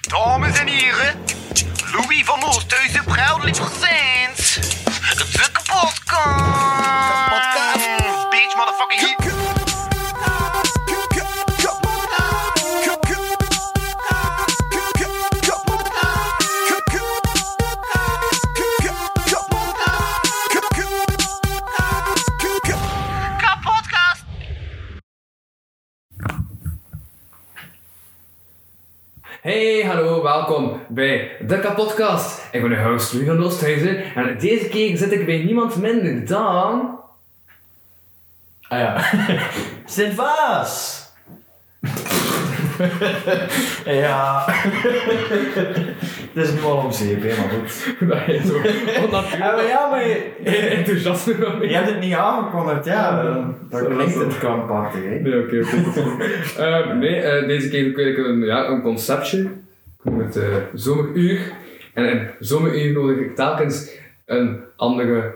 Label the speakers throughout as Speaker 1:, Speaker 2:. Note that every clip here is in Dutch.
Speaker 1: Dames en heren, Louis van Oosthuizen proudly presents de kapotkast.
Speaker 2: Welkom bij de Kapodcast. Ik ben uw host Louis van Oosthuizen en deze keer zit ik bij niemand minder dan...
Speaker 3: Ah ja. Sint-Vaas! ja. Het is nu al om zeep, hè, maar goed.
Speaker 2: Dat zo
Speaker 3: Ja,
Speaker 2: onnatuurlijk
Speaker 3: maar ja, maar je,
Speaker 2: enthousiasme van
Speaker 3: je hebt het niet aangekondigd, ja.
Speaker 2: Zo,
Speaker 3: klinkt het krampachtig, hè.
Speaker 2: Nee, oké, oké. Ehm, nee, eh, deze keer wil ik een, ja, een conceptje. Noem het eh, zomeruur. En in zomeruur nodig ik telkens een andere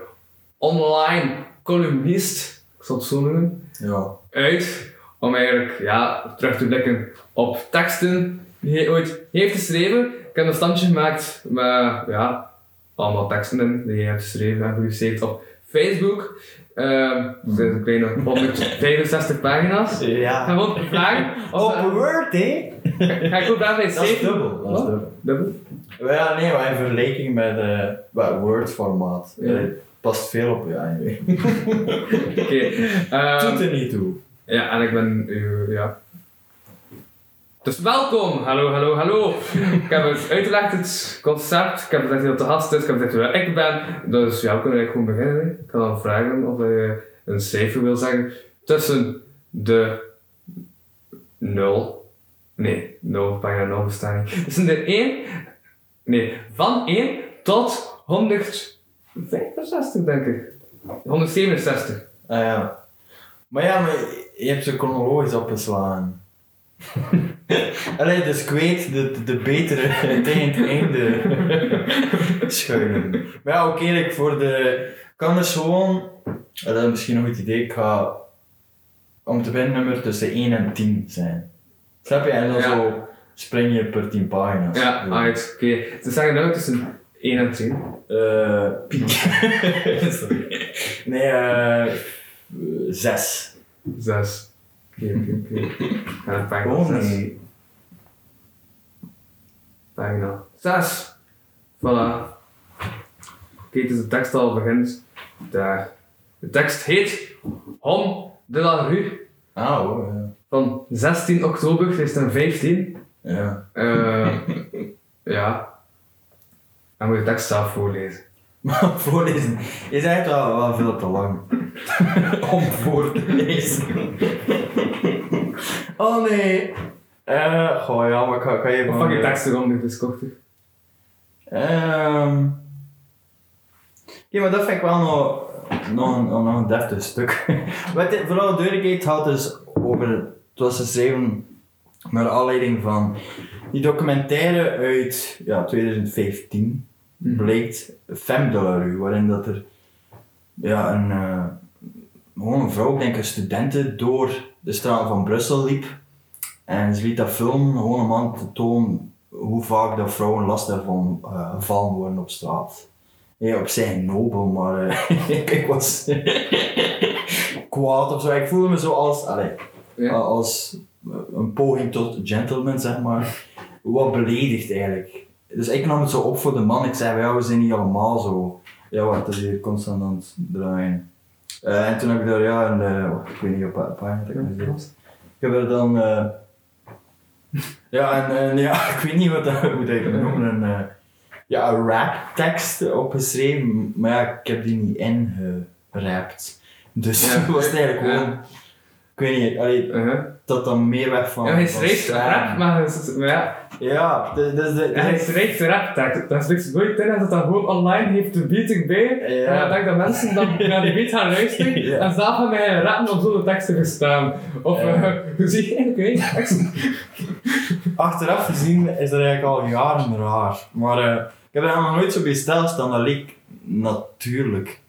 Speaker 2: online columnist, ik zal het zo noemen,
Speaker 3: Ja.
Speaker 2: uit om eigenlijk ja, terug te blikken op teksten die hij ooit heeft geschreven. Ik heb een standje gemaakt met ja, allemaal teksten in die hij heeft geschreven en gepubliceerd op Facebook. Ehm zijn een kleine 165 pagina's.
Speaker 3: Ja.
Speaker 2: Gewoon vragen of
Speaker 3: Op Word, hè.
Speaker 2: ga ik ook daarbij
Speaker 3: Dat is
Speaker 2: zeven?
Speaker 3: dubbel. Dat is
Speaker 2: Wat?
Speaker 3: dubbel.
Speaker 2: Dubbel?
Speaker 3: Ja, nee, maar in vergelijking met eh wat Word-formaat.
Speaker 2: Ja.
Speaker 3: eh, past veel op je anyway.
Speaker 2: Oké. ehm,
Speaker 3: Doet er niet toe.
Speaker 2: Ja, en ik ben uw, ja. Dus welkom, hallo, hallo, hallo. ik heb het uitgelegd, het concept. Ik heb gezegd dat de gast is, ik heb gezegd wie ik ben. Dus ja, we kunnen eigenlijk gewoon beginnen. Ik kan dan vragen of je een cijfer wil zeggen tussen de 0. Nee, 0, bijna 0 bestaan niet. Tussen de 1, nee, van 1 tot 165 denk ik. 167.
Speaker 3: Ah ja. Maar ja, maar je hebt ze chronologisch opgeslagen. Allee, dus ik weet de, de betere tegen het einde schuilen. Maar ja, oké, ik voor de... kan dus gewoon... Dat is misschien een goed idee. Ik ga om te nummer tussen 1 en 10 zijn. Snap je? En dan
Speaker 2: Ja.
Speaker 3: zo spring je per 10 pagina's.
Speaker 2: Ja, alright, oké. Ze zeggen nou tussen 1 en 10.
Speaker 3: Eh, piek. Sorry. Nee, eh... 6.
Speaker 2: 6. Oké, oké, oké. Ga naar pagina
Speaker 3: Oh
Speaker 2: 6.
Speaker 3: nee.
Speaker 2: Pagina 6. Voilà. Oké, dus de tekst al begint daar. De tekst heet Hom de la Rue
Speaker 3: Ah, oh, ja.
Speaker 2: van 16 oktober 2015.
Speaker 3: Ja.
Speaker 2: Eh ja. Dan moet je de tekst zelf voorlezen.
Speaker 3: Maar voorlezen is echt wel, wel veel te lang. Om voor te lezen. Oh nee. Eh, goh ja, maar ik ga, ik ga even...
Speaker 2: Of pak je tekst erom, dus korter.
Speaker 3: Ehm. Oké, maar dat vind ik wel nog, nog, een, nog een deftig stuk. Wat dit, vooral duidelijkheid had dus over, het was geschreven naar aanleiding van die documentaire uit ja, 2015, blijkt Femme de la Rue, waarin dat er ja, een, eh, gewoon een vrouw, ik denk een studenten, door de straat van Brussel liep. En ze liet dat filmen gewoon om aan te tonen hoe vaak dat vrouwen lastig van eh, gevallen worden op straat. Ja, op zich nobel, maar eh, ik, ik was kwaad of zo. Ik voelde me zo als, allee,
Speaker 2: Ja.
Speaker 3: als een poging tot gentleman, zeg maar. Wat beledigd eigenlijk. Dus ik nam het zo op voor de man. Ik zei, ja, we zijn niet allemaal zo. Ja, wat is hier constant aan het draaien. Eh, en toen heb ik daar, ja, een, eh, wacht, ik weet niet op wat pagina dat ik me zit. Ik heb er dan, eh, ja, en, en ja, ik weet niet wat dat, hoe dat ik het noem, een, ja, een rap tekst opgeschreven, maar ja, ik heb die niet ingerapt. Dus
Speaker 2: Ja.
Speaker 3: het was eigenlijk
Speaker 2: Ja.
Speaker 3: gewoon, ik weet niet, allee,
Speaker 2: Uh-huh.
Speaker 3: Dat dan meer weg van.
Speaker 2: Ja, hij schrijft rap, maar, is- ja,
Speaker 3: Ja, dus, dus, dus,
Speaker 2: hij schrijft rap tekst. Dat is niks nooit in, dat dat gewoon online heeft de beating bij.
Speaker 3: Ja.
Speaker 2: En ik denk dat mensen dan naar die beat gaan luisteren
Speaker 3: Ja.
Speaker 2: en zelf gaan mij rappen op zo'n teksten gestaan. Of
Speaker 3: Ja.
Speaker 2: eh, hoe zie je teksten?
Speaker 3: Achteraf gezien is dat eigenlijk al jaren raar. Maar eh, ik heb er nog nooit zo bij stilstaan, dat leek natuurlijk.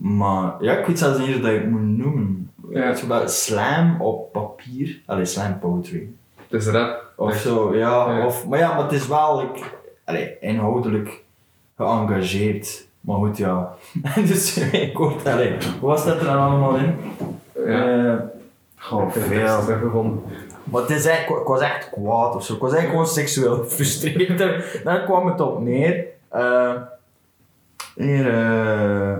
Speaker 3: Maar ja, ik weet zelfs niet hoe dat je het moet noemen.
Speaker 2: Ja.
Speaker 3: wel, slam op papier. Allee, slam poetry.
Speaker 2: Het is rap.
Speaker 3: Of
Speaker 2: Echt.
Speaker 3: zo, ja.
Speaker 2: Ja.
Speaker 3: Of, maar ja, maar het is wel like, allee, inhoudelijk geëngageerd. Maar goed, ja. dus ik allee, wat staat er dan allemaal in?
Speaker 2: Ja.
Speaker 3: Eh, goh,
Speaker 2: Ik heb
Speaker 3: veel.
Speaker 2: het teruggevonden.
Speaker 3: Maar het is eigenlijk, ik was echt kwaad of zo. Ik was eigenlijk gewoon seksueel gefrustreerd. Daar- kwam het op neer. Eh hier, eh.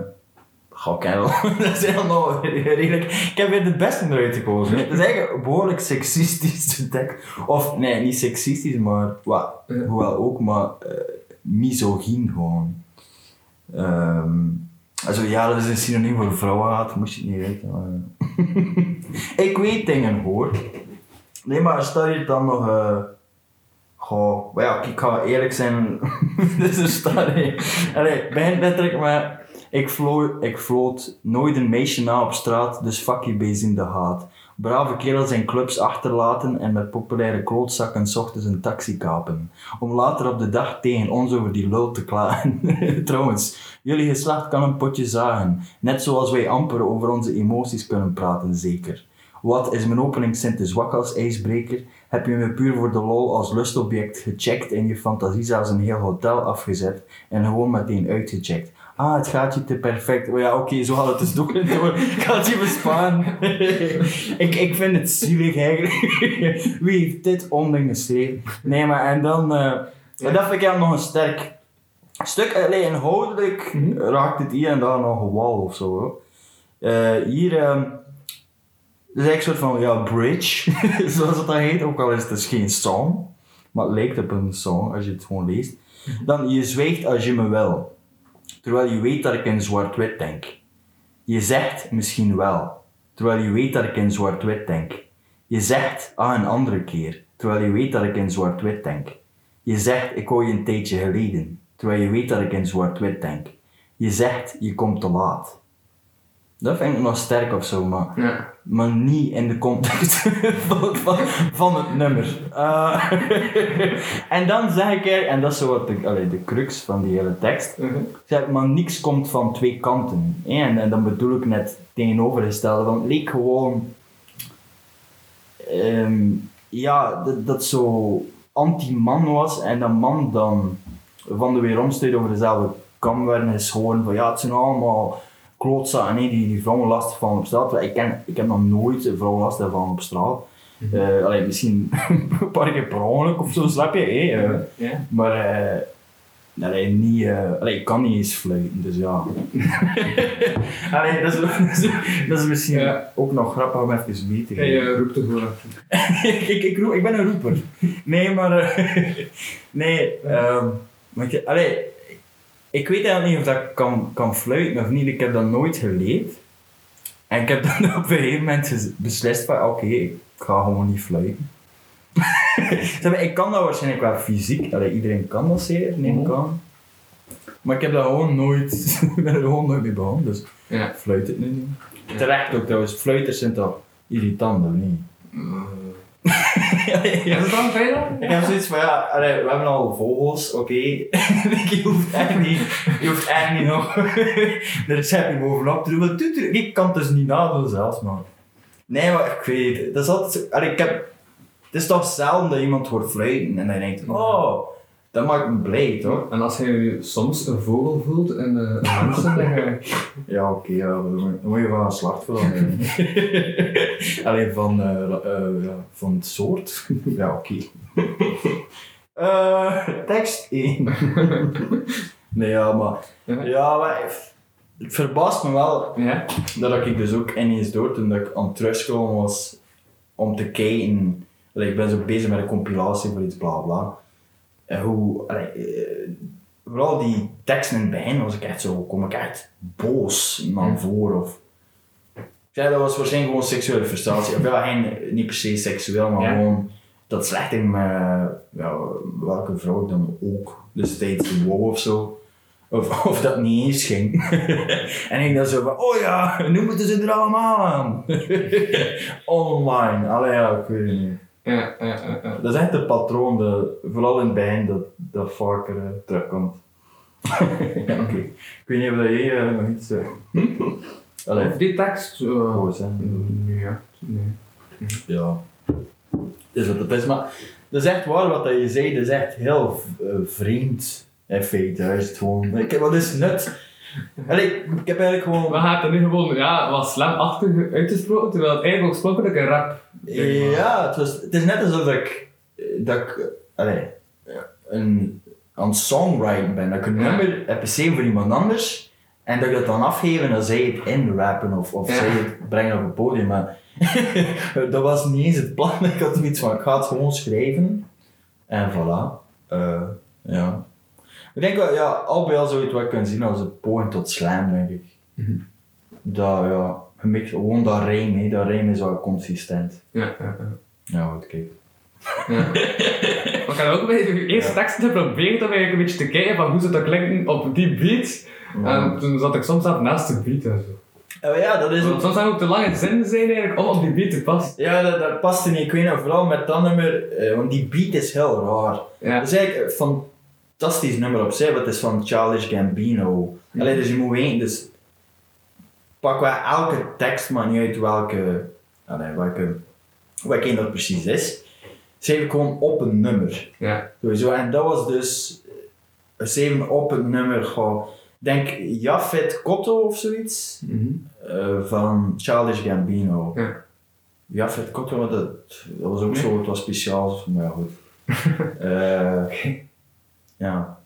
Speaker 3: Goh, kerel. dat is helemaal redelijk. Ik heb weer het beste eruit gekozen. Het is eigenlijk een behoorlijk seksistisch tekst. Of, nee, niet seksistisch, maar. Wat, hoewel ook, maar. eh misogyn gewoon. Ehm also, ja, dat is een synoniem voor vrouwenhaat, moest je het niet weten. maar- ik weet dingen hoor. Nee, maar staat hier dan nog. eh goh, maar ja, ik ga eerlijk zijn. dus er staat hier. Allee, begint letterlijk met. Ik, vlo ik floot nooit een meisje na op straat, dus fuck je in de haat. Brave kerels in clubs achterlaten en met populaire klootzakken ochtends een taxi kapen. Om later op de dag tegen ons over die lul te klagen. Trouwens, jullie geslacht kan een potje zagen. Net zoals wij amper over onze emoties kunnen praten, zeker. Wat is mijn openingszin te zwak als ijsbreker? Heb je me puur voor de lol als lustobject gecheckt en je fantasie zelfs een heel hotel afgezet en gewoon meteen uitgecheckt? Ah, het gaat je te perfect. Oh ja, oké, zo gaat het dus doen. door. Ik het je besparen. ik, ik vind het zielig eigenlijk. Wie heeft dit onding geschreven? Nee, maar en dan... eh, maar dat vind ik eigenlijk nog een sterk stuk. Alleen inhoudelijk raakt het hier en daar nog een wal of zo. Eh, hier... het is eigenlijk een soort van, ja, bridge, zoals het dan heet. Ook al is het dus geen song. Maar het lijkt op een song als je het gewoon leest. Dan, je zwijgt als je me wil. Terwijl je weet dat ik in zwart-wit denk. Je zegt misschien wel. Terwijl je weet dat ik in zwart-wit denk. Je zegt, ah, een andere keer. Terwijl je weet dat ik in zwart-wit denk. Je zegt, ik hoor je een tijdje geleden. Terwijl je weet dat ik in zwart-wit denk. Je zegt, je komt te laat. Dat vind ik nog sterk of zo, maar
Speaker 2: Ja.
Speaker 3: Maar niet in de context van, van, van het nummer. Eh, en dan zeg ik er, en dat is zo wat de, allee, de crux van die hele tekst,
Speaker 2: Mhm.
Speaker 3: zeg, maar niks komt van twee kanten. En, en dan bedoel ik net tegenovergestelde, want het leek gewoon, ehm, ja, dat, dat zo anti-man was en dat man dan van de weeromstuit over dezelfde kam werden geschoren van ja, het zijn allemaal klootzakken die, die vrouwen lastig vallen op straat. Ik, ken, ik heb nog nooit een vrouw lastig vallen op straat. Eh, allee, misschien een paar keer per ongeluk of zo, snap je? eh. Maar eh allee, niet, eh, allee, ik kan niet eens fluiten, dus ja. allee, dat, is, dat, misschien
Speaker 2: Ja.
Speaker 3: ook nog grappig om even mee te
Speaker 2: Hey,
Speaker 3: geven.
Speaker 2: je roept er gewoon
Speaker 3: ik, ik, roep- ik ben een roeper. Nee, maar... eh, nee, ehm maar ik, allee, ik weet eigenlijk niet of dat ik kan, kan fluiten of niet. Ik heb dat nooit geleerd. En ik heb dan op een gegeven moment beslist van, oké, ik ga gewoon niet fluiten. Ik kan dat waarschijnlijk wel fysiek. Allee, iedereen kan dat zeker, neem ik aan. Maar ik heb dat gewoon nooit, ik ben er gewoon nooit mee begonnen, dus
Speaker 2: Ja.
Speaker 3: ik fluit het nu niet. Terecht ook trouwens, fluiters zijn toch irritant of niet? Ja,
Speaker 2: Is het dan verder?
Speaker 3: ik heb zoiets van, ja, allee, we hebben al vogels, oké. je hoeft echt niet, je hoeft echt niet nog de recept bovenop te doen. Doet er- ik kan het dus niet nadoen zelfs, man. Nee, maar ik weet het. Dat is altijd allee, ik heb, het is toch zelden dat iemand hoort fluiten en dan denkt, oh, dat maakt me blij, toch?
Speaker 2: En als je soms een vogel voelt en eh, een mens, dan je...
Speaker 3: Ja, oké, ja, dan moet- je van een slachtvel nemen. Alleen van, eh, eh, ja, van het soort. ja, oké. Eh, tekst 1. nee, ja, maar...
Speaker 2: Ja.
Speaker 3: Maar... Het verbaast me wel
Speaker 2: Ja.
Speaker 3: dat ik dus ook ineens door toen dat ik aan het terugkomen was om te kijken. Ik ben zo bezig met een compilatie voor iets bla bla. En hoe, allee, eh, vooral die teksten in het begin was ik echt zo, kom ik echt boos naar voren. Of, ja, dat was waarschijnlijk gewoon seksuele frustratie. Of ja, geen, niet per se seksueel, maar
Speaker 2: Ja.
Speaker 3: gewoon dat slecht in ja, welke vrouw ik dan ook destijds wou of zo. Of, of dat niet eens ging. en ik dan zo van, oh ja, nu moeten ze er allemaal aan. Online, allee ja, ik weet het niet.
Speaker 2: Ja, ja, ja.
Speaker 3: Dat is echt een patroon, dat, vooral in het begin, dat, dat vaker eh, terugkomt. ja, oké. Ik weet niet of dat jij eh, nog iets zegt. Allee,
Speaker 2: Of die tekst? eh,
Speaker 3: hè.
Speaker 2: nee, ja. Nee.
Speaker 3: Ja. Dus wat het is, maar dat is echt waar wat dat je zei, dat is echt heel eh, vreemd. In feite, juist gewoon. Wat is nut? Allee, ik heb eigenlijk gewoon.
Speaker 2: Hij heeft er nu gewoon ja, wat slamachtig uitgesproken, terwijl het eigenlijk oorspronkelijk een rap
Speaker 3: Ja, het, was, het is net alsof ik, dat ik allee, een, aan het songwriting ben. Dat ik een
Speaker 2: Ja.
Speaker 3: nummer heb geschreven voor iemand anders en dat ik dat dan afgeef en dan zij het inrappen of, of
Speaker 2: Ja.
Speaker 3: zij het brengen op het podium. Maar dat was niet eens het plan. Ik had zoiets van, ik ga het gewoon schrijven en voilà. Eh, ja. Ik denk wel, ja, al bij al zou je het wel kunnen zien als een poging tot slam, denk ik.
Speaker 2: Mhm.
Speaker 3: Dat, ja, gewoon dat rijm, hè. dat rijm is wel consistent.
Speaker 2: Ja, ja, ja.
Speaker 3: Ja, goed, kijk.
Speaker 2: Ja. Had ook bij de eerste
Speaker 3: Ja.
Speaker 2: teksten geprobeerd om eigenlijk een beetje te kijken van hoe zou dat klinken op die beat. En toen zat ik soms naast de beat en zo.
Speaker 3: Oh ja, dat is ook...
Speaker 2: soms zou ook te lange zinnen zijn eigenlijk om op die beat te passen.
Speaker 3: Ja, dat, dat past niet. Ik weet nog, vooral met dat nummer, eh, want die beat is heel raar.
Speaker 2: Ja.
Speaker 3: Dat is eigenlijk een fantastisch nummer op zich, het is van Childish Gambino. Allee, dus je moet weten, dus pak wel elke tekst, maar niet uit welke, allee, welke, welke dat precies is. Ik gewoon op een nummer.
Speaker 2: Ja.
Speaker 3: Sowieso. En dat was dus eh, schreven op een nummer, ik denk Jafet Kotto of zoiets.
Speaker 2: Mhm.
Speaker 3: Eh, van Childish Gambino.
Speaker 2: Ja.
Speaker 3: Ja, Fred Kotter, maar dat, dat was ook zo, het was speciaal, maar ja, goed. Eh, ja.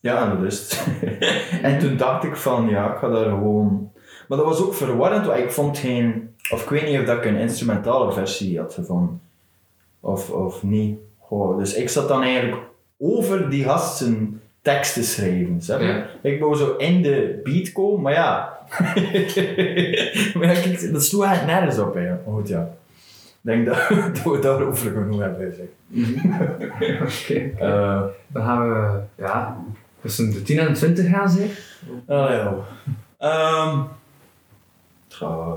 Speaker 3: Ja, en dat is het. en toen dacht ik van, ja, ik ga daar gewoon... Maar dat was ook verwarrend, want ik vond geen... Of ik weet niet of dat ik een instrumentale versie had gevonden. Of, of niet. Goh, dus ik zat dan eigenlijk over die gast zijn tekst te schrijven. Je?
Speaker 2: Ja.
Speaker 3: Ik wou zo in de beat komen, maar ja. maar ja, kijk, dat sloeg eigenlijk nergens op. Hè. Maar goed, ja. Ik denk dat, dat we daarover genoeg hebben gezegd.
Speaker 2: Oké.
Speaker 3: Eh
Speaker 2: Dan gaan we, ja, tussen de 10 en de 20 gaan zeg.
Speaker 3: ah, ja. Ehm, ik ga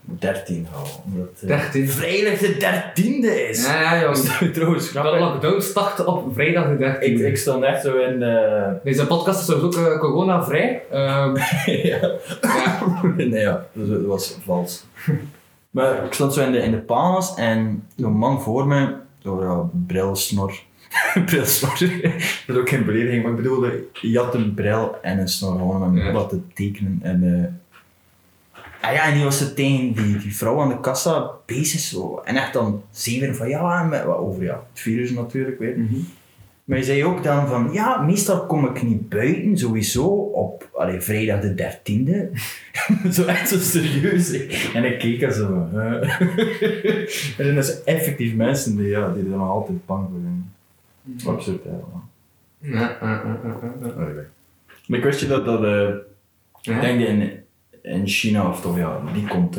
Speaker 3: 13 houden. Omdat, eh,
Speaker 2: 13.
Speaker 3: Vrijdag de 13e is.
Speaker 2: Ja, ja, jongens.
Speaker 3: is trouwens
Speaker 2: De
Speaker 3: grappig.
Speaker 2: lockdown startte op vrijdag de 13.
Speaker 3: Ik, ik stond echt zo in. eh
Speaker 2: Deze podcast is sowieso ook uh, corona-vrij. Ehm,
Speaker 3: ja.
Speaker 2: ja.
Speaker 3: nee, ja, dat was vals. Maar ik stond zo in de, in de panas en een man voor me, door ja, brilsnor. brilsnor. dat is ook geen belediging, maar ik bedoelde, je had een bril en een snor gewoon om
Speaker 2: Ja.
Speaker 3: wat te tekenen. En, ah ja, en die was zo tegen die, die vrouw aan de kassa bezig zo. En echt dan zeven van ja, met, wat over ja, het virus natuurlijk weer.
Speaker 2: Mhm.
Speaker 3: Maar je zei ook dan van, ja, meestal kom ik niet buiten, sowieso, op allee, vrijdag de 13e. zo echt zo serieus. En ik keek er zo. en er zijn dus effectief mensen die, ja, die er nog altijd bang voor zijn. Absurd, hè. man.
Speaker 2: Ja.
Speaker 3: Maar ik wist je dat dat,
Speaker 2: Ja.
Speaker 3: ik denk in, in China, of toch ja, die komt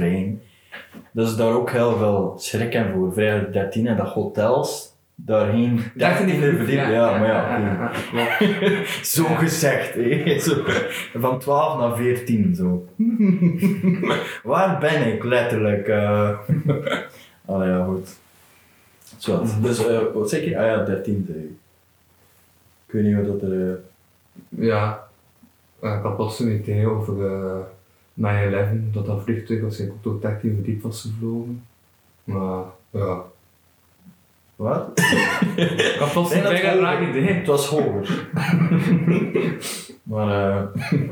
Speaker 3: dat is daar ook heel veel schrik in voor. Vrijdag de 13e, dat hotels daarheen 13e verdiep. Ja, maar ja. Zo gezegd, hè. Zo, van 12 naar 14, zo. Waar ben ik, letterlijk? eh Allee, ja, goed. Zo, dus, eh, wat zeg je? Ah ja, 13. zei je. Ik weet niet wat dat er... eh,
Speaker 2: Ja, Eh, ik had pas een idee over de 9-11, dat dat vliegtuig waarschijnlijk ook door 13 verdiep was gevlogen. Maar ja,
Speaker 3: wat?
Speaker 2: ik had pas
Speaker 3: Nee,
Speaker 2: een
Speaker 3: dat
Speaker 2: raar idee.
Speaker 3: Het was hoger. maar, eh...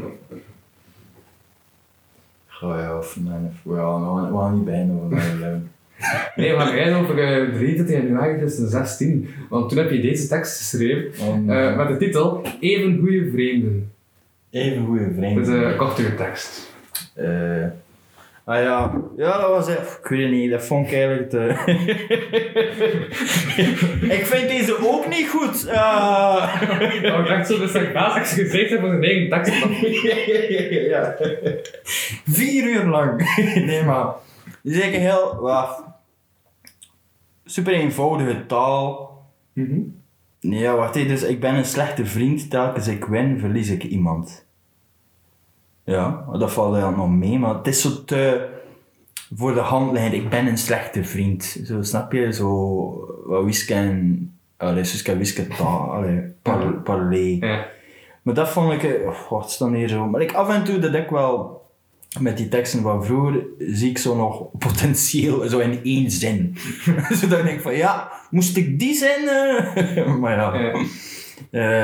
Speaker 3: Ga ja, of nee, of, ja, we gaan, niet bijna van 9-11.
Speaker 2: Nee, gaan rijden over uh, 23 januari 2016, want toen heb je deze tekst geschreven
Speaker 3: Om,
Speaker 2: eh, met de titel Even goede vreemden.
Speaker 3: Even goede
Speaker 2: Dat is een kortere tekst.
Speaker 3: Eh, ah ja, ja, dat was echt. Ik weet het niet, dat vond ik eigenlijk te. ik vind deze ook niet goed. Ah.
Speaker 2: Oh, ik dacht zo dat ik baas gezegd heb voor zijn eigen tekst.
Speaker 3: ja. Vier uur lang. nee, maar. Het is eigenlijk heel. Wat, super eenvoudige taal. Nee, ja, wacht even. Dus ik ben een slechte vriend. Telkens ik win, verlies ik iemand. Ja, dat valt eigenlijk nog mee, maar het is zo te voor de hand liggend. Ik ben een slechte vriend. Zo, snap je? Zo, wat wisken... Allee, Suska wisken. Allee, par, parley.
Speaker 2: Ja.
Speaker 3: Maar dat vond ik, eh, oh, wat is dan hier zo? Maar ik af en toe dat ik wel, met die teksten van vroeger, zie ik zo nog potentieel, zo in één zin. Zodat ik denk van, ja, moest ik die zin? maar ja,
Speaker 2: Ja.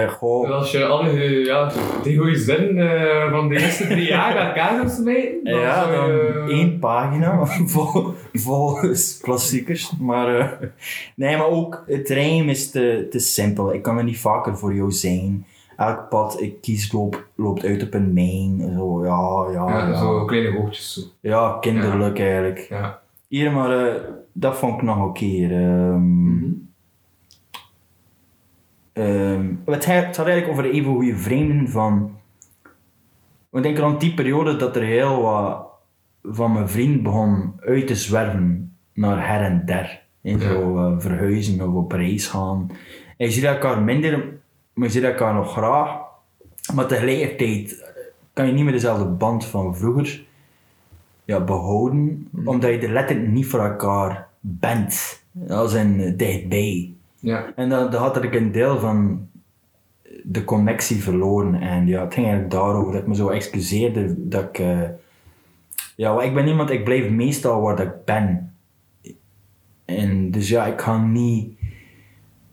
Speaker 3: Goh.
Speaker 2: En als je alle ja, die goede zin eh, van de eerste drie jaar gaat elkaar smijten, dan
Speaker 3: Ja, dan
Speaker 2: je...
Speaker 3: één pagina vol, vol klassiekers. Maar, eh, nee, maar ook het rijm is te, te simpel. Ik kan er niet vaker voor jou zijn. Elk pad ik kies loop, loopt uit op een mijn. Zo, ja, ja,
Speaker 2: Ja,
Speaker 3: ja.
Speaker 2: zo kleine hoogtjes zo.
Speaker 3: Ja, kinderlijk eigenlijk.
Speaker 2: Ja.
Speaker 3: Hier, maar dat vond ik nog ehm.
Speaker 2: Mhm.
Speaker 3: Ehm, het, hij- het gaat eigenlijk over even goede vreemden van... Ik denk rond die periode dat er heel wat van mijn vriend begon uit te zwerven naar her en der. En zo eh, verhuizen of op reis gaan. En je ziet elkaar minder, maar je ziet elkaar nog graag. Maar tegelijkertijd eh, kan je niet meer dezelfde band van vroeger ja, behouden, omdat je er letterlijk niet voor elkaar bent. Als in eh, dichtbij.
Speaker 2: Ja.
Speaker 3: En dan, had ik een deel van de connectie verloren. En ja, het ging eigenlijk daarover dat ik me zo excuseerde dat ik... eh, ja, ik ben iemand, ik blijf meestal waar ik ben. En dus ja, ik ga niet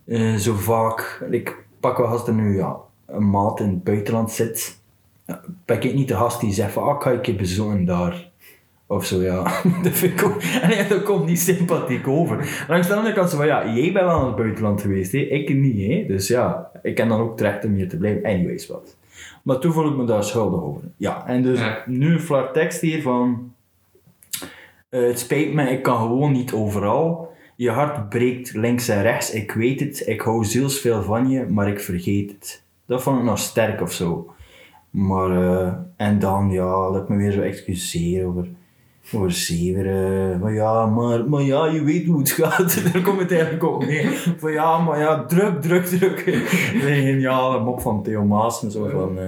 Speaker 3: eh, zo vaak... Ik pak wel als er nu ja, een maand in het buitenland zit. Ja, ben ik niet de gast die zegt van, ah, ik ga keer bezoeken daar. Of zo, ja. dat vind ik ook... En dat komt niet sympathiek over. Langs de andere kant, zo van, ja, jij bent wel in het buitenland geweest, hè? ik niet, hè? Dus ja, ik ken dan ook terecht om hier te blijven. Anyways, wat. Maar toen voel ik me daar schuldig over. Ja, en dus
Speaker 2: Ja.
Speaker 3: nu een tekst hier van... eh, het spijt me, ik kan gewoon niet overal. Je hart breekt links en rechts, ik weet het. Ik hou zielsveel van je, maar ik vergeet het. Dat vond ik nog sterk of zo. Maar, eh, en dan, ja, dat ik me weer zo excuseer over, over zeveren. Maar ja, maar, maar ja, je weet hoe het gaat. Daar komt het eigenlijk op neer. Van ja, maar ja, druk, druk, druk. Een geniale mop van Theo Maas en zo van... eh,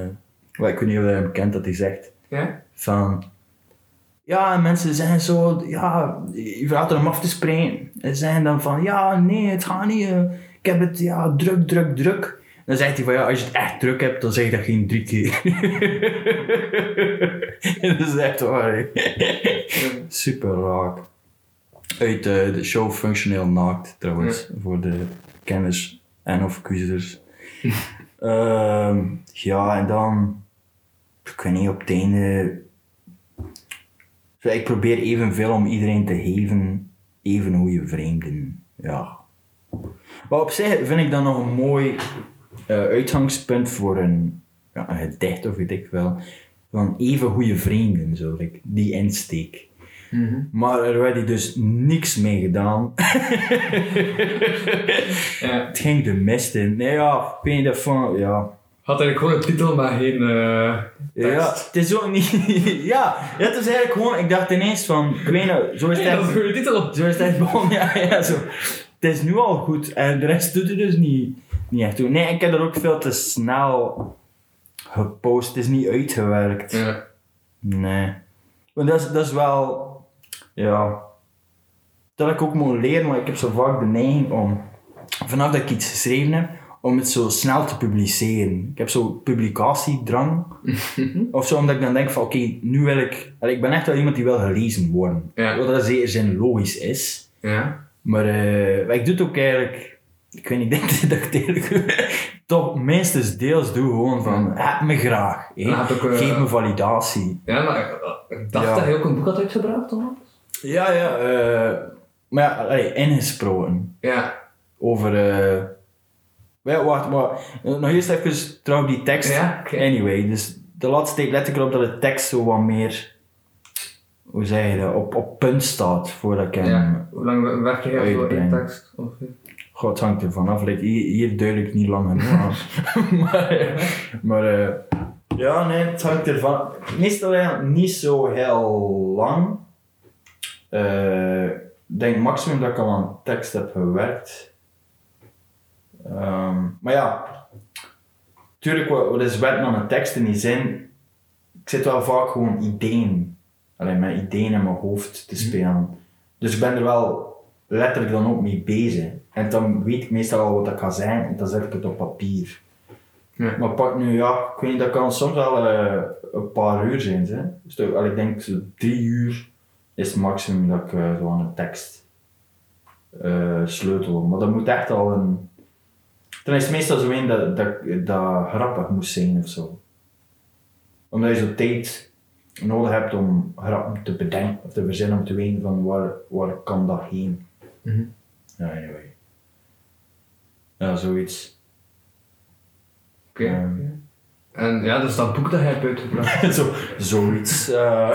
Speaker 3: wel, ik weet niet of je hem kent dat hij zegt
Speaker 2: Ja?
Speaker 3: van... Ja, en mensen zijn zo... Ja, je vraagt er om af te springen. En zeggen dan van... Ja, nee, het gaat niet. eh, ik heb het, ja, druk, druk, druk. Dan zegt hij van... Ja, als je het echt druk hebt, dan zeg je dat geen drie keer. en dat is echt waar. Super raak. Uit eh, de show Functioneel Naakt, trouwens. Voor de kenners en of kiezers. Ehm, ja, en dan... Ik weet niet, op het einde... Ik probeer evenveel om iedereen te geven, even goede vreemden. Ja. Maar op zich vind ik dat nog een mooi uitgangspunt voor een, ja, een gedicht of weet ik wel. Van even goede vreemden, zo, like, die insteek. Maar er werd dus niks mee gedaan.
Speaker 2: Ja.
Speaker 3: Het ging de mist in. Nee, ja, dat van, ja.
Speaker 2: Had eigenlijk gewoon een titel, maar geen eh tekst.
Speaker 3: Ja, het is ook niet. ja, het is eigenlijk gewoon. Ik dacht ineens van. Ik weet zo is het.
Speaker 2: dat is een goede titel.
Speaker 3: Zo is het begonnen, ja, ja, zo. Het is nu al goed en de rest doet er dus niet, niet echt toe. Nee, ik heb er ook veel te snel gepost. Het is niet uitgewerkt.
Speaker 2: Ja.
Speaker 3: Nee. Maar dat is, dat is wel. Ja. Dat ik ook moet leren, maar ik heb zo vaak de neiging om. Vanaf dat ik iets geschreven heb, om het zo snel te publiceren. Ik heb zo publicatiedrang. of zo, omdat ik dan denk van oké, nu wil ik. Ik ben echt wel iemand die wil gelezen worden.
Speaker 2: Ja.
Speaker 3: Wat dat zeer zin logisch is.
Speaker 2: Ja.
Speaker 3: Maar eh, ik doe het ook eigenlijk. Ik weet niet, ik denk dat ik het eigenlijk toch minstens deels doe gewoon van. Heb me graag.
Speaker 2: ook, eh,
Speaker 3: Geef me validatie.
Speaker 2: Ja, maar ik, ik dacht
Speaker 3: Ja.
Speaker 2: dat hij ook een boek had uitgebracht, toch?
Speaker 3: Ja, ja. eh, maar ja, allee, ingesproken.
Speaker 2: Ja.
Speaker 3: Over. eh wel, wacht, maar. eh, nog eerst even trouw die tekst.
Speaker 2: Ja.
Speaker 3: Anyway, dus de laatste steek let ik erop dat de tekst zo wat meer. Hoe zeg je dat? Op, op punt staat voordat ik hem.
Speaker 2: ja. Hoe lang werk je voor
Speaker 3: Uitbrengen.
Speaker 2: tekst? Ongeveer?
Speaker 3: God, het hangt ervan af. Like, hier, hier duidelijk niet lang genoeg aan. maar maar eh, ja, nee, het hangt ervan. Meestal eigenlijk niet zo heel lang. Eh, Ik denk maximum dat ik al aan tekst heb gewerkt. Ehm, maar ja, tuurlijk, wat, is werken aan een tekst in die zin. Ik zit wel vaak gewoon ideeën. Alleen met ideeën in mijn hoofd te spelen. Dus ik ben er wel letterlijk dan ook mee bezig. En dan weet ik meestal al wat ik ga zijn en dan zet ik het op papier.
Speaker 2: Ja.
Speaker 3: Maar pak nu, ja, ik weet niet, dat kan soms wel eh, een paar uur zijn. Hè? Dus toch, al ik denk zo drie uur is het maximum dat ik eh, zo aan een tekst eh, sleutel. Maar dat moet echt al een. Dan is het meestal zo een dat, dat, dat grappig moest zijn of zo. Omdat je zo tijd nodig hebt om grappen te bedenken of te verzinnen om te weten van waar, waar kan dat heen.
Speaker 2: Mhm.
Speaker 3: Ja, anyway. Ja, zoiets.
Speaker 2: Oké.
Speaker 3: Ehm.
Speaker 2: En ja, dus dat boek dat jij hebt uitgebracht.
Speaker 3: Zo, zoiets. eh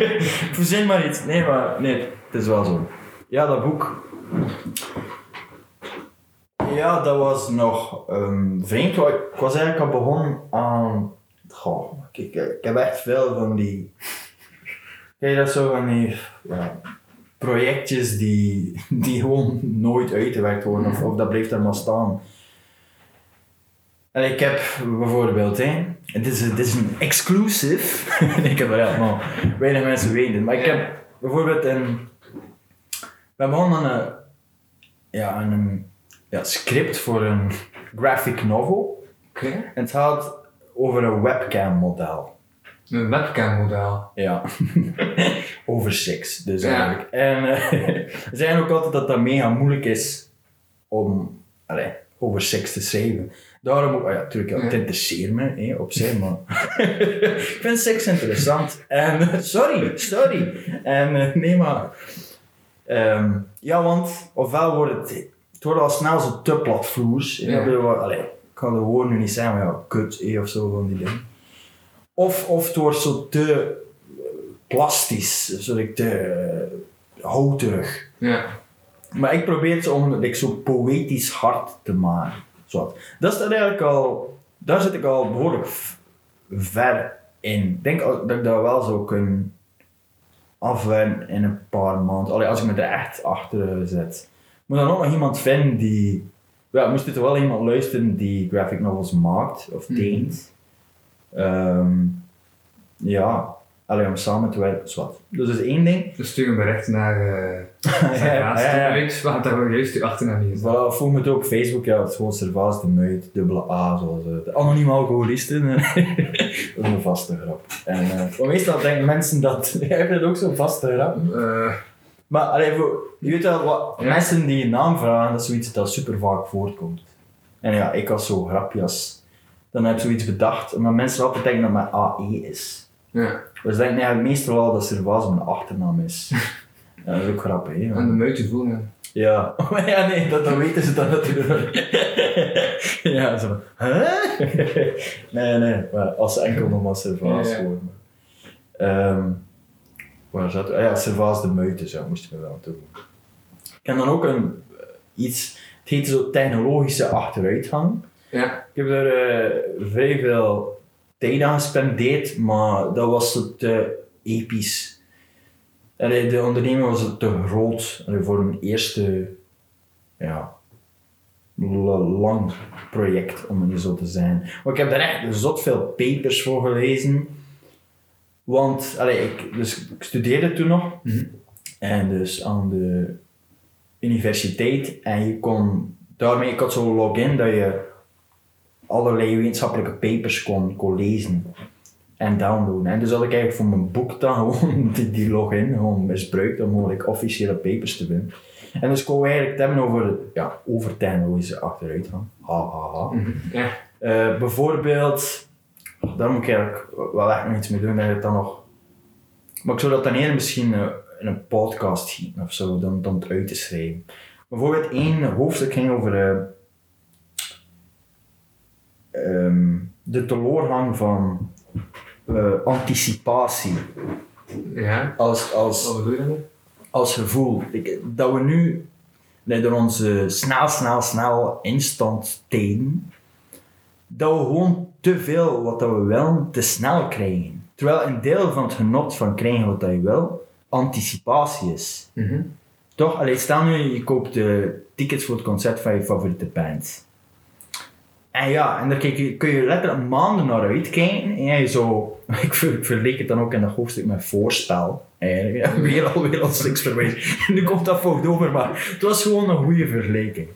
Speaker 3: verzin maar iets. Nee, maar nee, het is wel zo. Ja, dat boek. Ja, dat was nog ehm, vreemd. Ik was eigenlijk al begonnen aan. Goh, ik, ik heb echt veel van die. Kijk, dat zo van die ja, projectjes die, die gewoon nooit uitgewerkt worden, of, of dat blijft er maar staan. En ik heb bijvoorbeeld, hè, het is, het is een exclusive. ik heb er maar weinig mensen weten. Maar ik heb bijvoorbeeld een. We een, ja, een, ja, script voor een graphic novel. En het gaat over een webcam model.
Speaker 2: Een webcam model.
Speaker 3: Ja. over seks, dus
Speaker 2: Ja.
Speaker 3: eigenlijk. En eh, ze zeggen ook altijd dat dat mega moeilijk is om allee, over seks te schrijven. Daarom ook, oh ja, natuurlijk, ja, het interesseert me hè, op zich, maar ik vind seks interessant. En sorry, sorry. En eh, nee, maar. ehm, ja, want ofwel wordt het, het wordt al snel zo te platvloers.
Speaker 2: Ja.
Speaker 3: Allee, ik kan de woorden nu niet zeggen, maar ja, kut hè, of zo van die dingen. Of, of het wordt zo te plastisch, zo like te eh, houterig.
Speaker 2: Ja.
Speaker 3: Maar ik probeer het om like, zo poëtisch hard te maken. Zo. Dat is eigenlijk al, daar zit ik al behoorlijk ver in. Ik denk al dat ik dat wel zou kunnen afwerken in een paar maanden. Allee, als ik me er echt achter zet. Moet dan ook nog iemand vinden die. Ja, moest er wel iemand luisteren die graphic novels maakt of
Speaker 2: Mhm.
Speaker 3: teent. Ehm, ja, alleen om samen te werken, wat. Dus dat is één ding.
Speaker 2: Dus stuur een bericht naar uh,
Speaker 3: ja, ja, ja.
Speaker 2: want daar wil juist die achternaam niet.
Speaker 3: Voilà, volg me ook op Facebook, ja, het is gewoon Servaas de Muid, dubbele A, zoals eh, de anonieme alcoholisten. dat is een vaste grap. En maar meestal denken mensen dat, jij dat ook zo'n vaste grap.
Speaker 2: Eh,
Speaker 3: Maar allee, voor, je weet wel, wat, mensen die je naam vragen, dat is zoiets dat super vaak voorkomt. En ja, ik als zo grapjas, dan heb ik zoiets bedacht, maar mensen altijd denken dat mijn AE is.
Speaker 2: ja.
Speaker 3: Dus denken eigenlijk meestal wel dat Servaas mijn achternaam is. ja, dat is ook grappig, hè.
Speaker 2: En de muitje voelen.
Speaker 3: Ja, maar ja, nee, dat, dan weten ze dat natuurlijk. ja, zo. Huh? nee, nee, maar als ze enkel nog maar Servaas
Speaker 2: Ja, ja.
Speaker 3: horen. Ehm waar zat ah, ja, Servaas de Muiten, zo moest ik me wel doen. Ik heb dan ook een, eh, iets, het heet zo technologische achteruitgang.
Speaker 2: Ja.
Speaker 3: Ik heb er eh, vrij veel tijd aan gespendeerd, maar dat was zo te episch. Allee, de onderneming was te groot voor een eerste ja, la- lang project, om het niet zo te zijn. Maar ik heb daar echt zot veel papers voor gelezen. Want allee, ik, dus, ik studeerde toen nog.
Speaker 2: Mhm.
Speaker 3: En dus aan de universiteit. En je kon daarmee, ik had zo'n login dat je allerlei wetenschappelijke papers kon, kon lezen en downloaden. En dus had ik eigenlijk voor mijn boek dan gewoon die, die login gewoon misbruikt om like, officiële papers te vinden. En dus kon we eigenlijk het hebben over, ja, over technologische achteruitgang. Ha, ha, ha.
Speaker 2: Mhm. Ja.
Speaker 3: Eh, bijvoorbeeld, daar moet ik eigenlijk wel echt nog iets mee doen, dat ik dan nog... Maar ik zou dat dan eerder misschien eh, in een podcast gieten of zo, dan, dan het uit te schrijven. Bijvoorbeeld één hoofdstuk ging over eh, ehm, de teleurgang van eh, anticipatie
Speaker 2: Ja.
Speaker 3: als, als, als gevoel. Ik, dat we nu, door onze snel, snel, snel instant tijden, dat we gewoon te veel wat dat we willen, te snel krijgen. Terwijl een deel van het genot van krijgen wat dat je wil, anticipatie is.
Speaker 2: Mhm.
Speaker 3: Toch? Allee, stel nu, je koopt de tickets voor het concert van je favoriete band. En ja, en daar kun je letterlijk maanden naar uitkijken. En je zo, ik, ver, verleek het dan ook in dat hoofdstuk met voorspel. Eigenlijk, weer al weer als seks. Nu komt dat fout over, maar het was gewoon een goede vergelijking.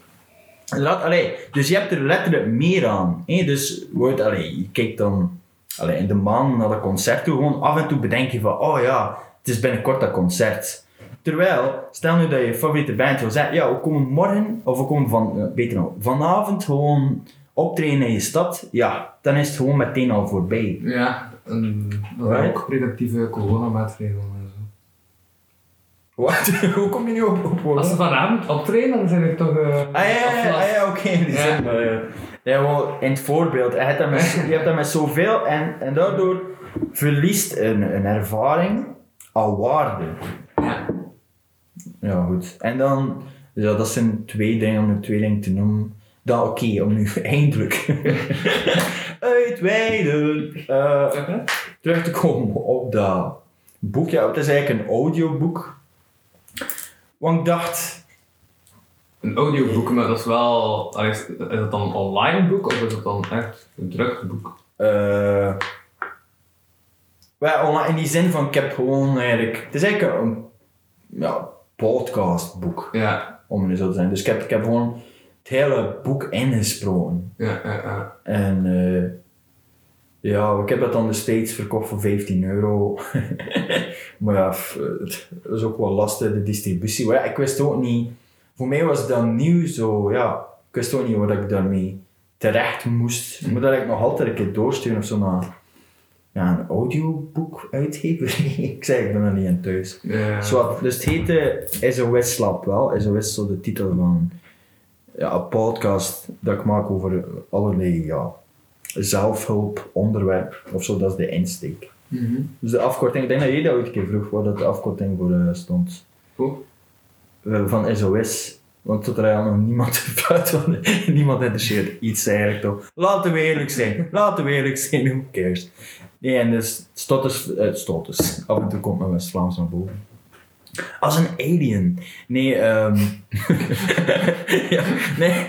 Speaker 3: Inderdaad, allee, dus je hebt er letterlijk meer aan. hè. Dus wordt, allee, je kijkt dan allee, in de maand naar dat concert toe, gewoon af en toe bedenk je van, oh ja, het is binnenkort dat concert. Terwijl, stel nu dat je favoriete band wil zeggen, ja, we komen morgen, of we komen van, eh, beter nog, vanavond gewoon optreden in je stad, ja, dan is het gewoon meteen al voorbij.
Speaker 2: Ja, en
Speaker 3: Right.
Speaker 2: ook preventieve coronamaatregelen en zo.
Speaker 3: Wat? Hoe kom je nu op, op
Speaker 2: Als ze vanavond optreden, dan zijn er toch... eh,
Speaker 3: Ah ja, ja, ja, ah, oké. in
Speaker 2: Ja.
Speaker 3: eh, ja, wel, in het voorbeeld, je hebt dat met, je hebt dat met zoveel en, en daardoor verliest een, een ervaring al waarde.
Speaker 2: Ja.
Speaker 3: Ja, goed. En dan, ja, dat zijn twee dingen om twee dingen te noemen. Dan oké, om nu eindelijk uitweiden eh,
Speaker 2: Oké.
Speaker 3: terug te komen op dat boek. Ja, het is eigenlijk een audioboek. Want ik dacht,
Speaker 2: Een audioboek, maar dat is wel... Is dat dan een online boek of is dat dan echt een druk boek?
Speaker 3: Eh wel, online- in die zin van, ik heb gewoon eigenlijk... Het is eigenlijk een ja, podcastboek,
Speaker 2: Ja,
Speaker 3: om het zo te zijn. Dus ik heb, ik heb gewoon het hele boek ingesproken.
Speaker 2: ja, ja. ja.
Speaker 3: En eh, ja, ik heb dat dan destijds verkocht voor 15 euro. maar ja, het was ook wel lastig, de distributie. Maar ja, ik wist ook niet... Voor mij was dat nieuw zo, ja... Ik wist ook niet wat ik daarmee terecht moest. Ik moet dat eigenlijk nog altijd een keer doorsturen of zo naar ja, een audioboek uitgever. ik zei, ik ben er niet aan thuis.
Speaker 2: Ja.
Speaker 3: Dus het heette SOS Slap wel. SOS is zo de titel van ja, een podcast dat ik maak over allerlei ja, zelfhulp, onderwerp of zo. Dat is de insteek.
Speaker 2: Mhm.
Speaker 3: Dus de afkorting, ik denk dat jij dat ooit een keer vroeg, waar dat de afkorting voor eh, stond.
Speaker 2: Goed.
Speaker 3: Eh, van SOS. Want tot er nog niemand buiten van niemand interesseert iets eigenlijk toch. Laten we eerlijk zijn. Laten we eerlijk zijn, who cares. Nee, en dus stotters, eh, stotters. Af en toe komt mijn West-Vlaams naar boven. Als een alien. Nee, ehm ja, nee.